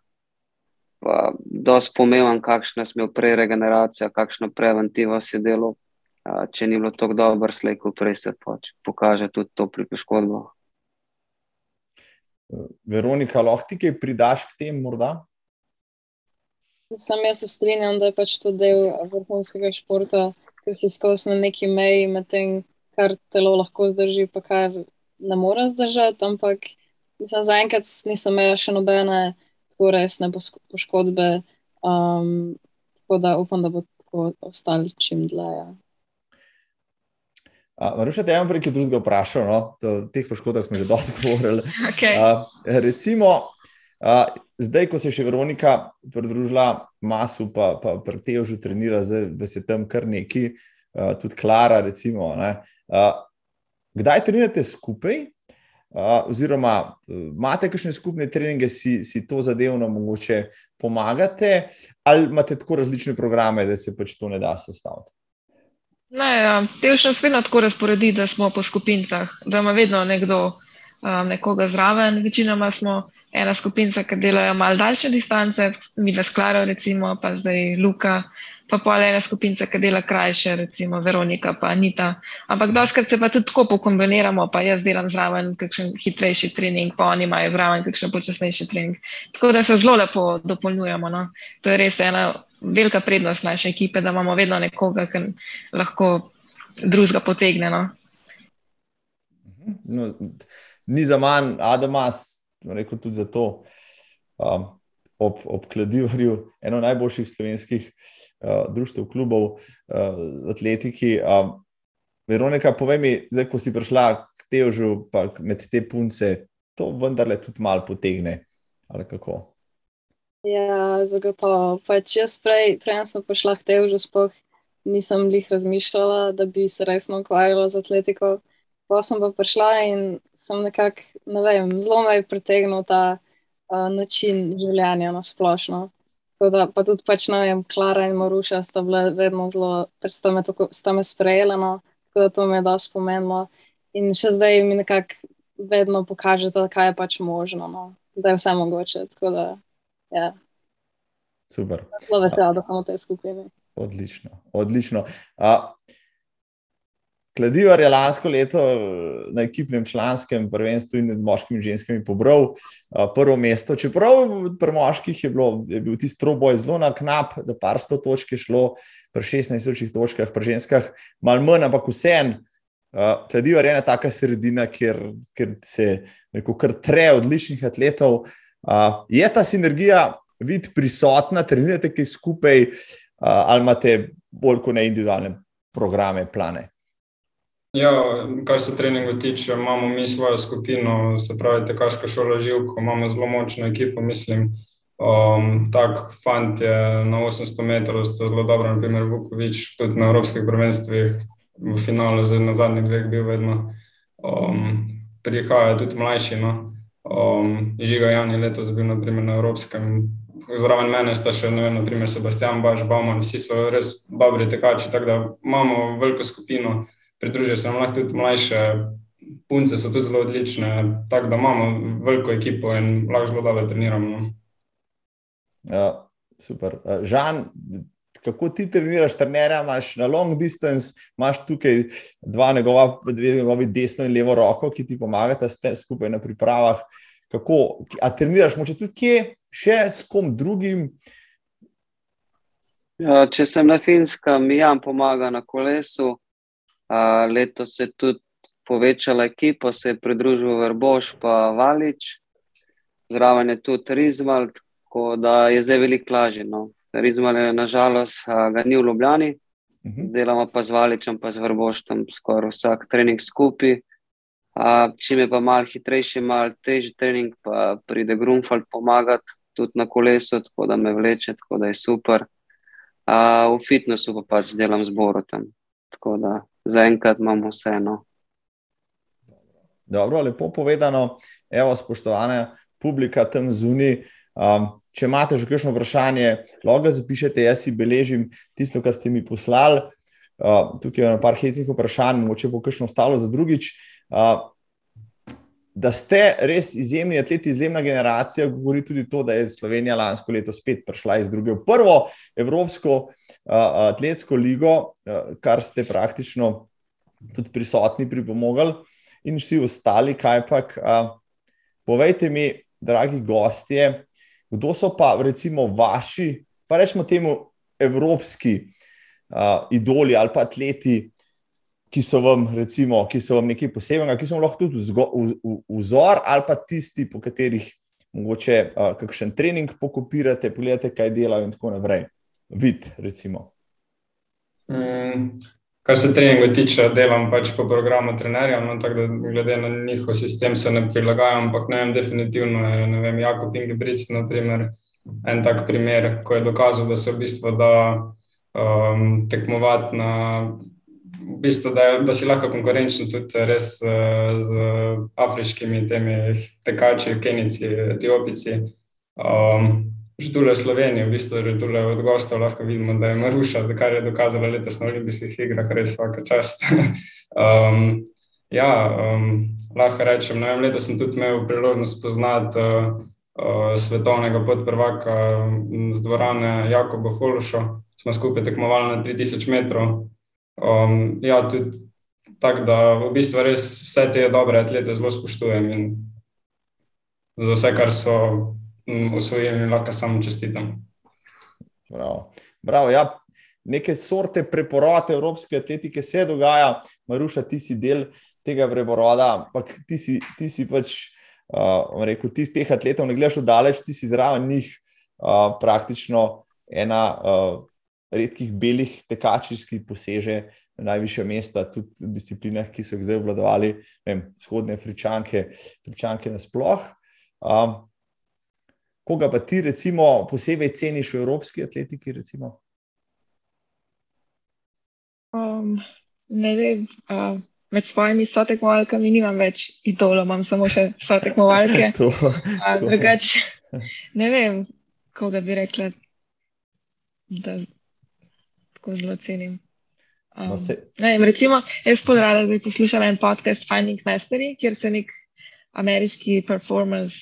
pa dosti pomemben, kakšna smo prej regeneracija, kakšno preventivo si delo. Če ni bilo tako dobro, slejko prej se pač pokaže tudi to pri poškodbah. Veronika, lahko ti kaj pridaš k temu morda? Sam jaz se strinjam, da je pač to del vrhunskega športa, ker si skozi na neki meji med tem, kar telo lahko zdrži, pa kar ne more zdržati. Ampak zaenkrat nisem imela še nobene tako resne poškodbe. Um, tako da upam, da bo tako ostalo čim dlje. Ja. Maruša, te imam nekaj drugega vprašal, no? o teh poškodbah smo že dosti govorili. Okay. Uh, recimo, uh, zdaj, ko se je še Veronika pridružila masu, pa, pa pretejo že trenira, zdaj se tam kar neki, uh, tudi Klara, recimo. Uh, kdaj trenirate skupaj? Oziroma, imate kakšne skupne treninge, si, si to zadevno mogoče pomagate, ali imate tako različne programe, da se pač to ne da sestaviti? Ne, ja. Telšno se vedno tako razporedi, da smo po skupinicah, da ima vedno nekdo um, nekoga zraven. Večinoma smo ena skupina, ki delajo malo daljše distance, mi da sklarajo, recimo, pa zdaj Luka, pa pa ena skupina, ki dela krajše, recimo Veronika, pa Anita. Ampak doskrat se pa tudi tako pokombiniramo, pa jaz delam zraven kakšen hitrejši trening, pa oni imajo zraven kakšen počasnejši trening. Tako da se zelo lepo dopolnjujemo. No? To je res ena velika prednost naše ekipe, da imamo vedno nekoga, ki lahko drugega potegne. No? No, ni za manj, Adamas, rekel tudi za to, um, ob, ob Kladivarju, eno najboljših slovenskih uh, društv, klubov, uh, atletiki. Um, Veronika, povej mi, zdaj, ko si prišla k težu, pa med te punce, to vendarle tudi malo potegne. Ali kako? Ja, zagotovo. Pač jaz prej, prej sem prišla k težu, sploh nisem jih razmišljala, da bi se resno ukvarjala z atletiko. Pa sem pa prišla in sem nekako, ne vem, zelo me je pritegnil ta uh, način življenja na splošno. Da, pa tudi, pač, ne vem, Klara in Maruša sta bile vedno zelo, pač sta me, tako, sta me sprejela, no, tako da to mi je dosti pomenilo. In še zdaj mi nekako vedno pokažete, kaj je pač možno, no, da je vse mogoče. Tako da, ja. Super. Zelo vesela, da sem v tej skupini. Odlično, odlično. A, Kladivar je lansko leto na ekipnem članskem prvenstvu in med moškimi in ženskami pobral prvo mesto. Čeprav pri moških je, bilo, je bil tisti troboj zelo na knap, da par sto točk je šlo, pri 16 točkah, pri ženskah malo manj, ampak vseeno. Kladivar je ena taka sredina, kjer, kjer se neko kar tre odličnih atletov. Je ta sinergija vid prisotna, trenirate kaj skupaj ali imate bolj kot ne individualne programe, plane? Ja, kar se treningov tiče, imamo mi svojo skupino, se pravi, tekaška šola Živko, imamo zelo močno ekipo, mislim. Um, tak fant je na 800 metrov, zelo dobro, naprimer Vukovič, tudi na evropskih prvenstvih, v finalu, zdaj na zadnjih dveh bil vedno. Um, prihaja tudi mlajši, no. Um, Žiga Jan je letos bil naprimer na evropskem. Zraven mene sta še, ne vem, naprimer Sebastian Baš, Bauman, vsi so res dobri tekači, tako da imamo veliko skupino pridružijo se nam lahko tudi mlajše punce, so tudi zelo odlične. Tako da imamo veliko ekipo in lahko zelo dobro treniramo. No. Ja, super. Žan, kako ti treniraš, trenerja imaš na long distance, imaš tukaj dva njegova, dve njegovi desno in levo roko, ki ti pomagata skupaj na pripravah. Kako, a treniraš moče tudi kje, še s kom drugim? Ja, če sem na finskem, mi jam pomaga na kolesu. Uh, letos se je tudi povečala ekipa, se je pridružil Vrboš pa Valič, zraven je tudi Rizmal, tako da je zdaj veliko lažje. No. Rizmal je nažalost ga ni v Ljubljani, uh -huh. delamo pa z Valičem pa z Vrboštem skoraj vsak trening skupaj. Uh, čim je pa mal hitrejši, mal težji trening, pa pride Grunfald pomagati tudi na kolesu, tako da me vleče, tako da je super. Uh, v fitnessu pa pač delam z Borotem. Tako da zaenkrat imamo vseeno. Dobro, lepo povedano. Evo, spoštovane publika tam zunaj. Um, če imate že kakšno vprašanje, lahko ga zapišete, jaz si beležim tisto, kar ste mi poslali. Uh, tukaj je nekaj hecnih vprašanj, moče bo kakšno ostalo za drugič. Uh, da ste res izjemni atleti, izjemna generacija, govori tudi to, da je Slovenija lansko leto spet prišla iz druge v prvo Evropsko uh, atletsko ligo, uh, kar ste praktično tudi prisotni pripomogli, in vsi ostali, kaj pa. Uh, povejte mi, dragi gostje, kdo so pa recimo vaši, pa rečemo temu, evropski uh, idoli ali pa atleti ki so vam, recimo, ki so vam nekaj posebnega, ki so vam lahko tudi vzor, ali pa tisti, po katerih mogoče uh, kakšen trening pokopirate, pogledate, kaj delajo in tako naprej. Vid, recimo. Mm, kar se treninga tiče, delam pač po programu trenerja, no, tako da glede na njihov sistem se ne prilagajam, ampak ne vem, definitivno je, ne vem, Jakob Ingebrigts, na primer, en tak primer, ko je dokazal, da se v bistvu da um, tekmovati na, v bistvu, da, da si lahko konkurenčen tudi res uh, z afriškimi temi tekači, Kenici, Etiopici. Um, že tukaj v Sloveniji, v bistvu že tukaj od gostov lahko vidimo, da je Maruša, kar je dokazala letos na olimpijskih igrah, res vsaka čast. um, ja, um, lahko rečem, no, letos sem tudi imel priložnost spoznati uh, svetovnega podprvaka z dvorane Jakoba Hološa. Smo skupaj tekmovali na 3000 metrov. Um, ja, tudi tako, da v bistvu res vse te dobre atlete zelo spoštujem in za vse, kar so osvojili, lahko samo čestitam. Bravo. Bravo, ja. Neke sorte preporote evropske atletike se dogaja, Maruša, ti si del tega preporoda, ampak ti si, ti si pač, uh, rekel, ti teh atletov ne gledaš oddaleč, ti si zraven njih uh, praktično ena uh, redkih belih tekačic, ki poseže na najviše mesta, tudi v disciplinah, ki so jih zdaj obvladovali, vzhodne fričanke, fričanke nasploh. Um, koga pa ti, recimo, posebej ceniš v evropski atletiki? Um, ne vem. Uh, med svojimi sotekmovalkami nimam več idolov, imam samo še sotekmovalke. to, to. Uh, drugač, ne vem, koga bi rekla, da tako zelo cenim. Um, no ne, recimo, jaz podrada, da bi poslušala en podcast Finding Mastery, kjer se nek ameriški performance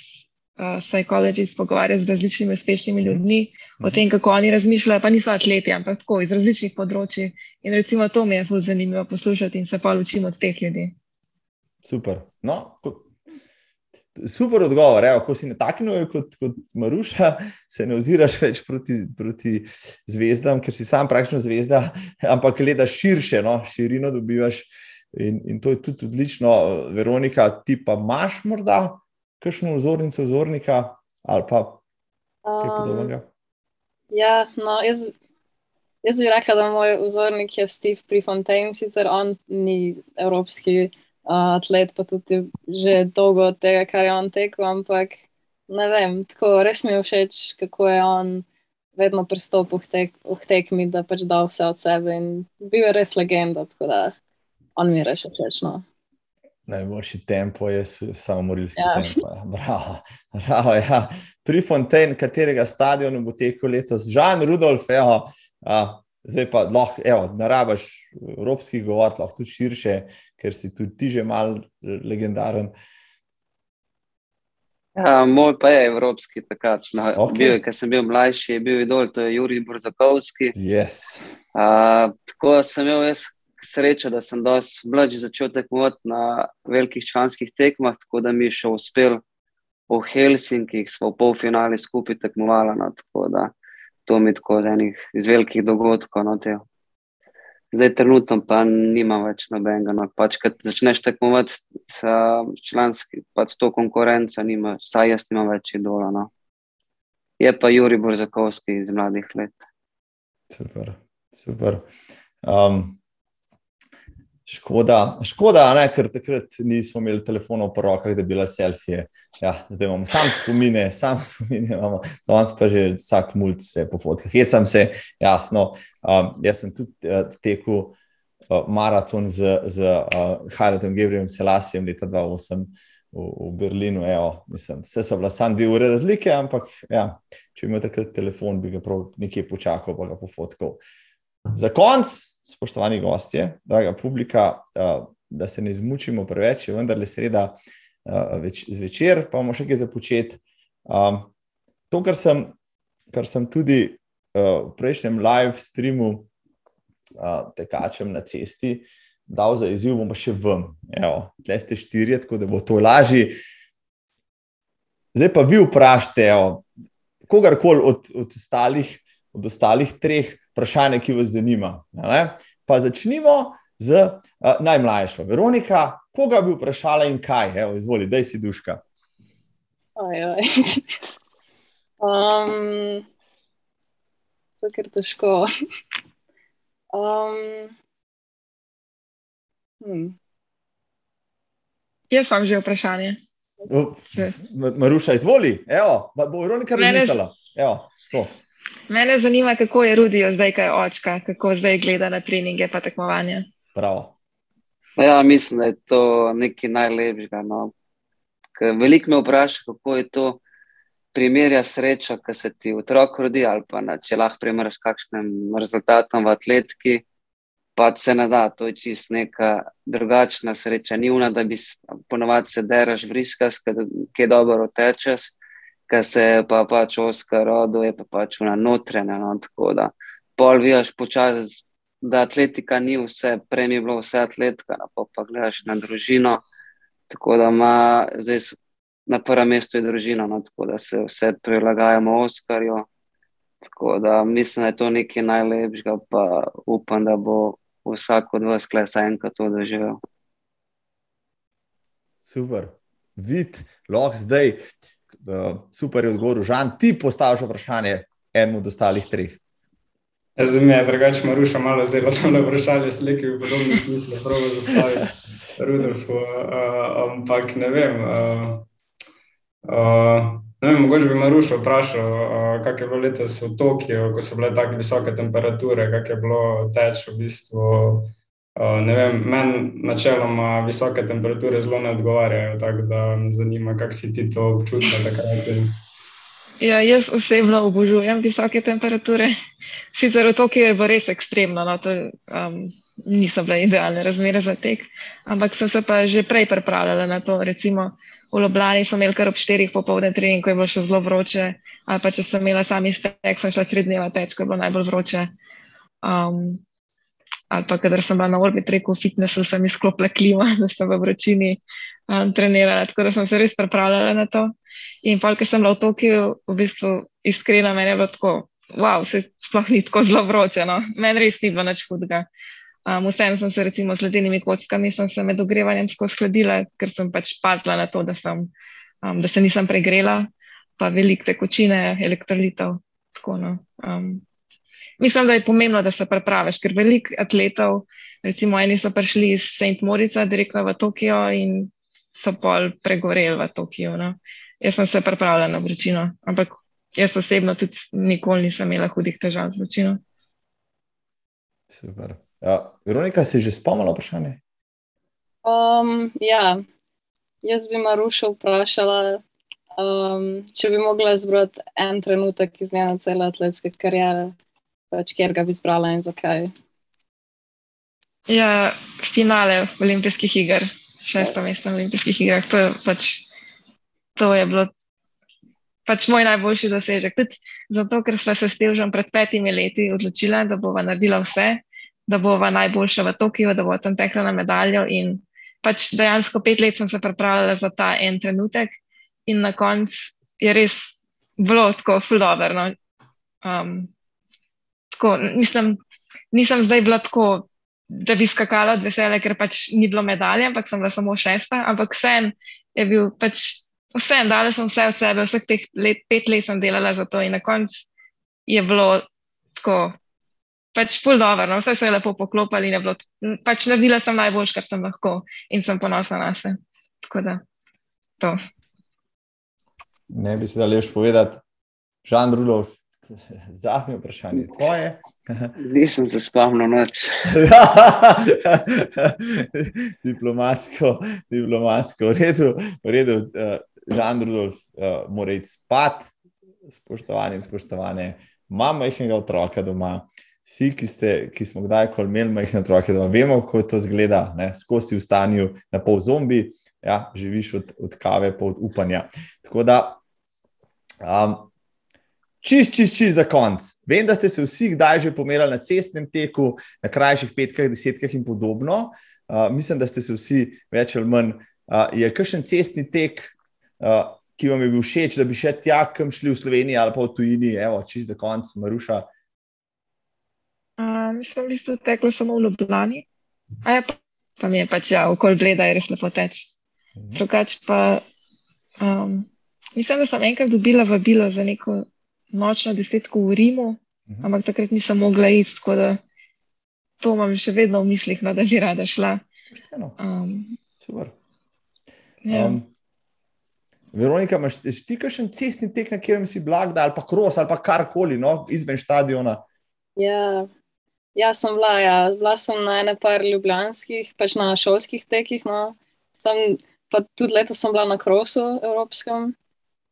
uh, psychologist pogovarja z različnimi uspešnimi ljudmi o tem, kako oni razmišljajo, pa niso atleti, ampak tako iz različnih področji. In recimo to mi je zelo zanimivo poslušati in se pa učim od teh ljudi. Super. No, super odgovor. Evo, ko si na taki novi kot, kot Maruša, se ne oziraš več proti, proti zvezdam, ker si sam praktično zvezda, ampak gledaš širše, no, širino dobivaš. In, in to je tudi odlično, Veronika, ti pa imaš morda kakšno vzornico vzornika ali pa kaj um, podobnega? Ja, no, jaz, jaz bi rekla, da moj vzornik je Steve Prefontaine, sicer on ni evropski uh, atlet, pa tudi že dolgo od tega, kar je on tekel, ampak ne vem, tako res mi je všeč, kako je on. Vedno pristopil v tek, tekmi, da pač dal vse od sebe in bil je res legenda, tako da on mi je rešil všeč. No. Najboljši tempo je samo morilski ja. tempo. Ja. Bravo, bravo, ja. Pri Fontaine, katerega stadionu bo tekel letos, Žan Rudolf, evo, a, zdaj pa lahko, evo, ne rabaš evropskih govor, lahko tudi širše, ker si tudi ti že mal legendaren. Ja, moj pa je evropski takač. No, okay. Ker sem bil mlajši, je bil idol, to je Juri Brzakovski. Yes. A, tako sem imel jaz sreča, da sem dosti mlad začel tekmovati na velikih članskih tekmah, tako da mi je še uspel v Helsinkih, smo v polfinali skupaj tekmovali. No, tako da to mi tako enih iz velikih dogodkov. No, Zdaj, trenutno pa nimam več nobenega. No. Pač, Če začneš tekmovati s članski, pač to konkurenco, nima, vsaj jaz nimam več idola. No. Je pa Juri Borzakovski iz mladih let. Super, super. Um, Škoda, škoda ne, ker takrat nismo imeli telefonov po rokah, da bi bile selfije. Ja, zdaj imamo samo spomine, samo spomine imamo, danes pa že vsak mulj se po fotkah. Hecam se, jasno. Um, jaz sem tudi uh, tekel uh, maraton z, z uh, Hajletom Gabrielom Selasijem leta 2008 v, v Berlinu. Evo, mislim, vse so bila samo dve ure razlike, ampak ja, če bi imel takrat telefon, bi ga prav nekje počakal, pa ga po fotkal. Za konec spoštovani gostje, draga publika, da se ne izmučimo preveč, je vendar le sreda zvečer, pa bomo še kaj započeti. To, kar sem, kar sem tudi v prejšnjem live streamu tekačem na cesti dal za izziv, bomo še vam. Tle ste štirje, tako da bo to lažje. Zdaj pa vi vprašajte, kogarkoli od, od, ostalih, od ostalih treh vprašanje, ki vas zanima. Pa začnimo z uh, najmlajšo. Veronika, koga bi vprašala in kaj? Evo, izvoli, da si duška. um, to je kar težko. Um, Hmm. Jaz imam že vprašanje. Ma- Maruša, izvoli, evo, bo Veronika razmislila. Evo, to. Mene zanima, kako je Rudijo zdaj, kaj je očka, kako zdaj gleda na treninge pa tekmovanja. Ja, mislim, da je to nekaj najlepšega. No. Veliko me vpraša, kako je to primerja srečo, ki se ti otrok rodi, ali pa na, če lahko primerjaš s kakšnim rezultatom v atletiki. Pa se ne da, to je čist neka drugačna sreča. Ni una, da bi ponovadi se deraš vriskas, ki je dobro tečeš, ker se je pa pač Oskar rodil, je pa pač una notrena. No, tako da pol vijaš počasi, da atletika ni vse, prej je bilo vse atletika, no, pol pa gledaš na družino. Tako da ima zdaj na prvem mestu je družina, no, tako da se vse prilagajamo Oskarju. Tako da mislim, da je to nekaj najlepšega, pa upam, da bo vsak od vas klesa enkrat to doživel. Super. Vid, lahko zdaj, uh, super je odgovor, Žan, ti postaviš vprašanje enemu od ostalih treh. Jaz za me je drugače Maruša malo zelo tole vprašanje, slike v podobnem smislu, prav zastaviti Rudolfu, uh, ampak ne vem. Uh, uh, ne vem, mogoče bi Maruša vprašal, uh, kak je bilo letos v Tokiu, ko so bile tako visoke temperature, kak je bilo teč v bistvu. Uh, ne vem, meni načeloma visoke temperature zelo ne odgovarjajo, tako da me zanima, kako si ti to občutil takrat. Ja, jaz osebno obožujem visoke temperature. Sicer v Tokiu je bilo res ekstremno, no, to, um, niso bile idealne razmere za tek, ampak sem se pa že prej pripravljala na to. Recimo v Ljubljani smo imeli kar ob 4 popovdne trening, ko je bilo še zelo vroče, ali pa če sem imela sami stek, sem šla srednjeva teč, ko je bilo najbolj vroče. Um, ali pa, kadar sem bila na orbit reku v fitnessu, sem izklopila klima, da sem v vročini um, trenirala, tako da sem se res pripravljala na to. In pa, ker sem bila v Tokiu, v bistvu iskreno, meni je bilo tako, wow, se sploh ni tako zelo vroče. No? Meni res ni bilo nič hudega. Um, Vseeno sem se recimo z ledenimi kockami, sem se med ogrevanjem skozi hladila, ker sem pač pazila na to, da, sem, um, da se nisem pregrela, pa veliko tekočine, elektrolitov. Tako, no. um, mislim, da je pomembno, da se prepraviš, ker veliko atletov, recimo eni so prišli iz St. Morica direktno v Tokio in so pol pregoreli v Tokiju. No. Jaz sem se pripravljala na vročino, ampak jaz osebno tudi nikoli nisem imela hudih težav z vročino. Super. Ja, Veronika, si že spomnila vprašanje? Um, ja, jaz bi Marušo vprašala, um, če bi mogla izbrati en trenutek iz njene cele atletske kariere, pač kjer ga bi izbrala in zakaj. Ja, finale olimpijskih iger, šesto mesto na olimpijskih igrah, to je pač to je bilo pač moj najboljši dosežek. Tudi zato, ker sva se s Težom pred petimi leti odločila, da bova naredila vse, da bova najboljša v Tokiu, da bova tam tekla na medaljo. In pač dejansko pet let sem se pripravljala za ta en trenutek, in na koncu je res bilo tako fuldober. No. Um, tako, nisem, nisem zdaj bila tako. Da bi skakala od veselja, ker pač ni bilo medalje, ampak sem bila samo šesta. Ampak vsem je bil pač vsem, dala sem vse od sebe, vseh teh let, pet let sem delala za to in na koncu je bilo tako, pač pol dobro, no? vse se je lepo poklopili bilo, pač naredila sem najboljš, kar sem lahko in sem ponosna na se. Tako da, to. Ne bi se dal več povedati. Žan Rudolf, zadnje vprašanje tvoje. Nisem se spomnil noč. diplomatsko, diplomatsko, v redu, v redu. Uh, Žan Rudolf uh, mora iti spat, spoštovani in spoštovane. Imam majhnega otroka doma. Vsi, ki, ste, ki smo kdajkoli imeli majhne otroke doma, vemo, kako to zgleda. Skozi v stanju na pol zombi, ja, živiš od, od kave, pa od upanja. Tako da, um, čist, čist, čist za konc. Vem, da ste se vsi kdaj že pomerali na cestnem teku, na krajših petkah, desetkah in podobno. Uh, mislim, da ste se vsi več ali manj. Uh, je kakšen cestni tek, uh, ki vam je bil všeč, da bi še tja, kam šli v Sloveniji ali pa v tujini, evo, čist za konc, Maruša. Um, sem v bistvu tekla samo v Ljubljani, a je pa, pa mi je pač ja, okolj bleda, je res lepo teč. Drugač pa, um, mislim, da sem enkrat dobila vabilo za neko nočno desetko v Rimu, Mhm. ampak takrat nisem mogla iti, tako da to imam še vedno v mislih, no, da bi rada šla. Pošteno. Um, Super. ja. Um, Veronika, imaš ti kakšen cestni tek, na katerem si blag, ali pa kros, ali pa karkoli, no, izven stadiona? Ja, ja sem bila, ja. bila sem na ene par ljubljanskih, pač na šolskih tekih. No. Sam, pa tudi letos sem bila na krosu evropskem,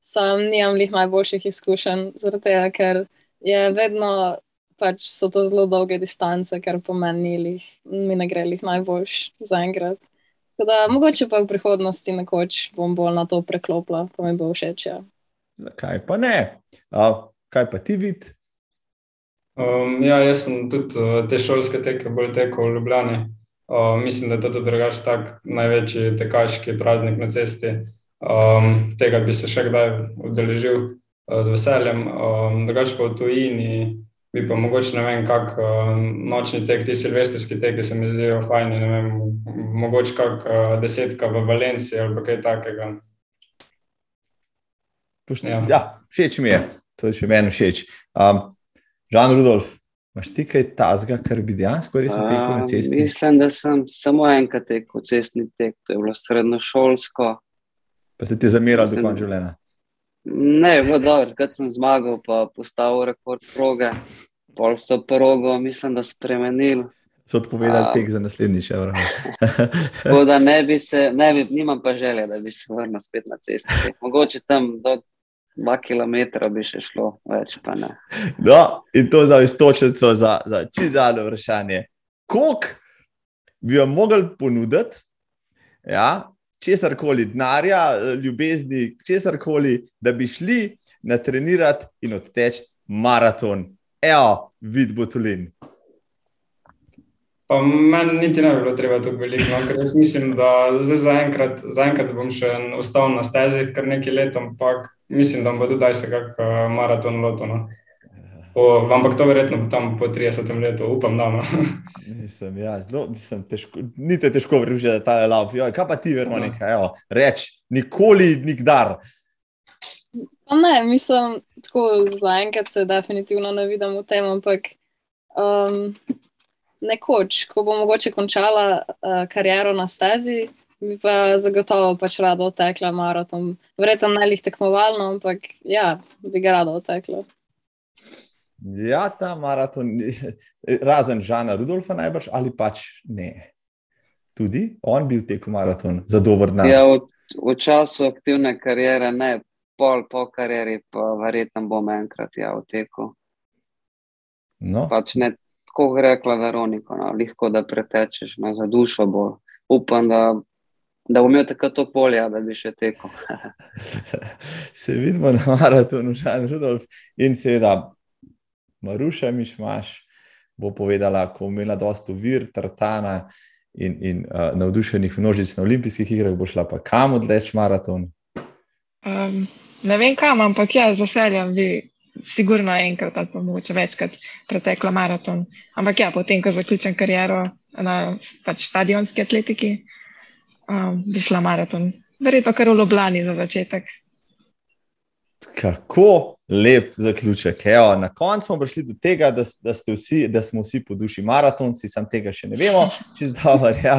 sam nimam lih najboljših izkušenj, zaradi tega, ker je vedno, pač so to zelo dolge distance, ker po meni lih, mi ne gre lih najboljš zaenkrat. Tako da mogoče pa v prihodnosti nekoč bom bolj na to preklopila, pa mi bo všeč. Ja. Zakaj pa ne? A, kaj pa ti vid? Um, ja, jaz sem tudi uh, te šolske teke bolj tekel v Ljubljani. Uh, mislim, da je to tudi drugač tak največji tekaški praznik na cesti. Um, tega bi se še kdaj udeležil uh, z veseljem. Um, drugač pa v tujini bi pa mogoče ne vem, kak uh, nočni tek, ti silvestrski teki se mi zdijo fajni, ne vem, mogoče kak uh, desetka v Valenciji ali kaj takega. Pošteno. Ja. Ja, všeč mi je, to je še meni všeč. Um, Žan Rudolf, imaš ti kaj tazga, kar bi dejansko res tekel na cesti? Mislim, da sem samo enkrat tekel cestni tek, to je bilo srednjošolsko. Pa se ti zamerali do konca življenja? Ne, bilo dobro, takrat sem zmagal, pa postavil rekord proge. Pol so progo, mislim, da spremenili. So odpovedali tek za naslednjič. ja, bravo. Tako da ne bi se, ne bi, nimam pa želje, da bi se vrnil spet na cesto. Mogoče tam do dva kilometra bi še šlo, več pa ne. No, in to za istočnico, za, za čisto zadnje vprašanje. Koliko bi vam mogli ponuditi, ja, česar koli, denarja, ljubezni, česar koli, da bi šli na trenirati in odteči maraton? Evo, vid botulin. Pa meni niti ne bi bilo treba tako veliko, no, ker mislim, da zaenkrat, zaenkrat bom še ostal na stezi kar nekaj let, ampak mislim, da bom tudi se kak uh, maraton lotil. No. Po, ampak to verjetno tam po 30 letu, upam, da. No. Nisem, ja, zelo, nisem težko, ni te težko vrniti, da ta je lav. Joj, kaj pa ti, Veronika, evo, reč, nikoli, nikdar. Pa ne, mislim, tako zaenkrat se definitivno ne vidim v tem, ampak um, nekoč, ko bom mogoče končala uh, kariero na stezi, bi pa zagotovo pač rada otekla maraton. Verjetno ne lih tekmovalno, ampak ja, bi ga rada otekla. Ja, ta maraton, razen Žana Rudolfa, najbrž ali pač ne. Tudi on bi vtekel maraton za dober dan. Ja, v, v času aktivne kariere ne, pol po karieri pa verjetno bom enkrat ja vtekel. No, Pač ne, tako rekla Veronika, no, lahko da pretečeš, no, za dušo bo. Upam, da, da bom imel tako to polje, da bi še tekel. se vidimo na maratonu, Žan Rudolf in seveda Maruša Mišmaš bo povedala, ko bo imela dosto vir, tartana in, in uh, navdušenih množic na olimpijskih igrah, bo šla pa kam odleč maraton. Um, ne vem kam, ampak ja, z veseljem bi sigurno enkrat ali pa mogoče večkrat pretekla maraton. Ampak ja, potem, ko zaključim kariero na pač stadionski atletiki, um, bi šla maraton. Verjetno kar v Ljubljani za začetek. Kako lep zaključek. Evo, na koncu smo prišli do tega, da, da, vsi, da smo vsi po duši maratonci, sam tega še ne vemo. Dobar, ja.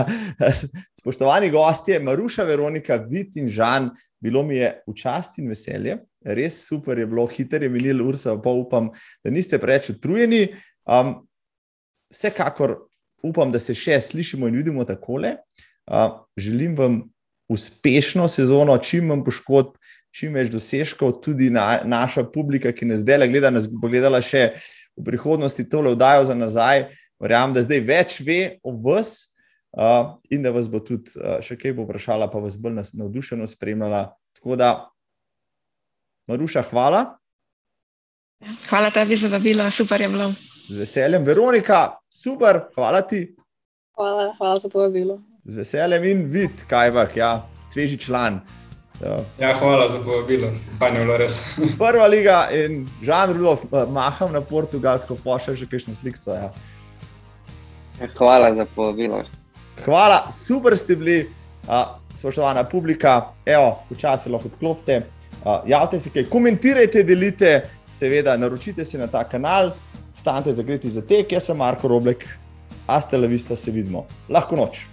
Spoštovani gostje, Maruša, Veronika, Vit in Žan, bilo mi je v čast in veselje. Res super je bilo, hiter je minil ursa, pa upam, da niste preveč utrujeni. Um, vsekakor upam, da se še slišimo in vidimo takole. Uh, želim vam uspešno sezono, čim manj poškodb, čim več dosežkov, tudi na, naša publika, ki nas zdaj gleda, nas bo gledala še v prihodnosti tole vdajo za nazaj. Verjamem, da zdaj več ve o vas uh, in da vas bo tudi uh, še kaj povprašala, pa vas bolj nas, navdušeno spremljala. Tako da, Maruša, hvala. Hvala tebi za vabilo, super je bilo. Z veseljem, Veronika, super, hvala ti. Hvala, hvala za povabilo. Z veseljem in vid, kaj pa, ja, sveži član. Ja. Ja, hvala za povabilo, fajn je bilo res. Prva liga in Žan Rudolf, maham na portugalsko, pošlje še kakšno sliko. Ja. Hvala za povabilo. Hvala, super ste bili, uh, spoštovana publika. Evo, včasih lahko odklopite. Uh, javite se kaj, komentirajte, delite, seveda, naročite se na ta kanal, stanite zagreti za tek. Jaz sem Marko Roblek, a ste la vista, se vidimo. Lahko noč.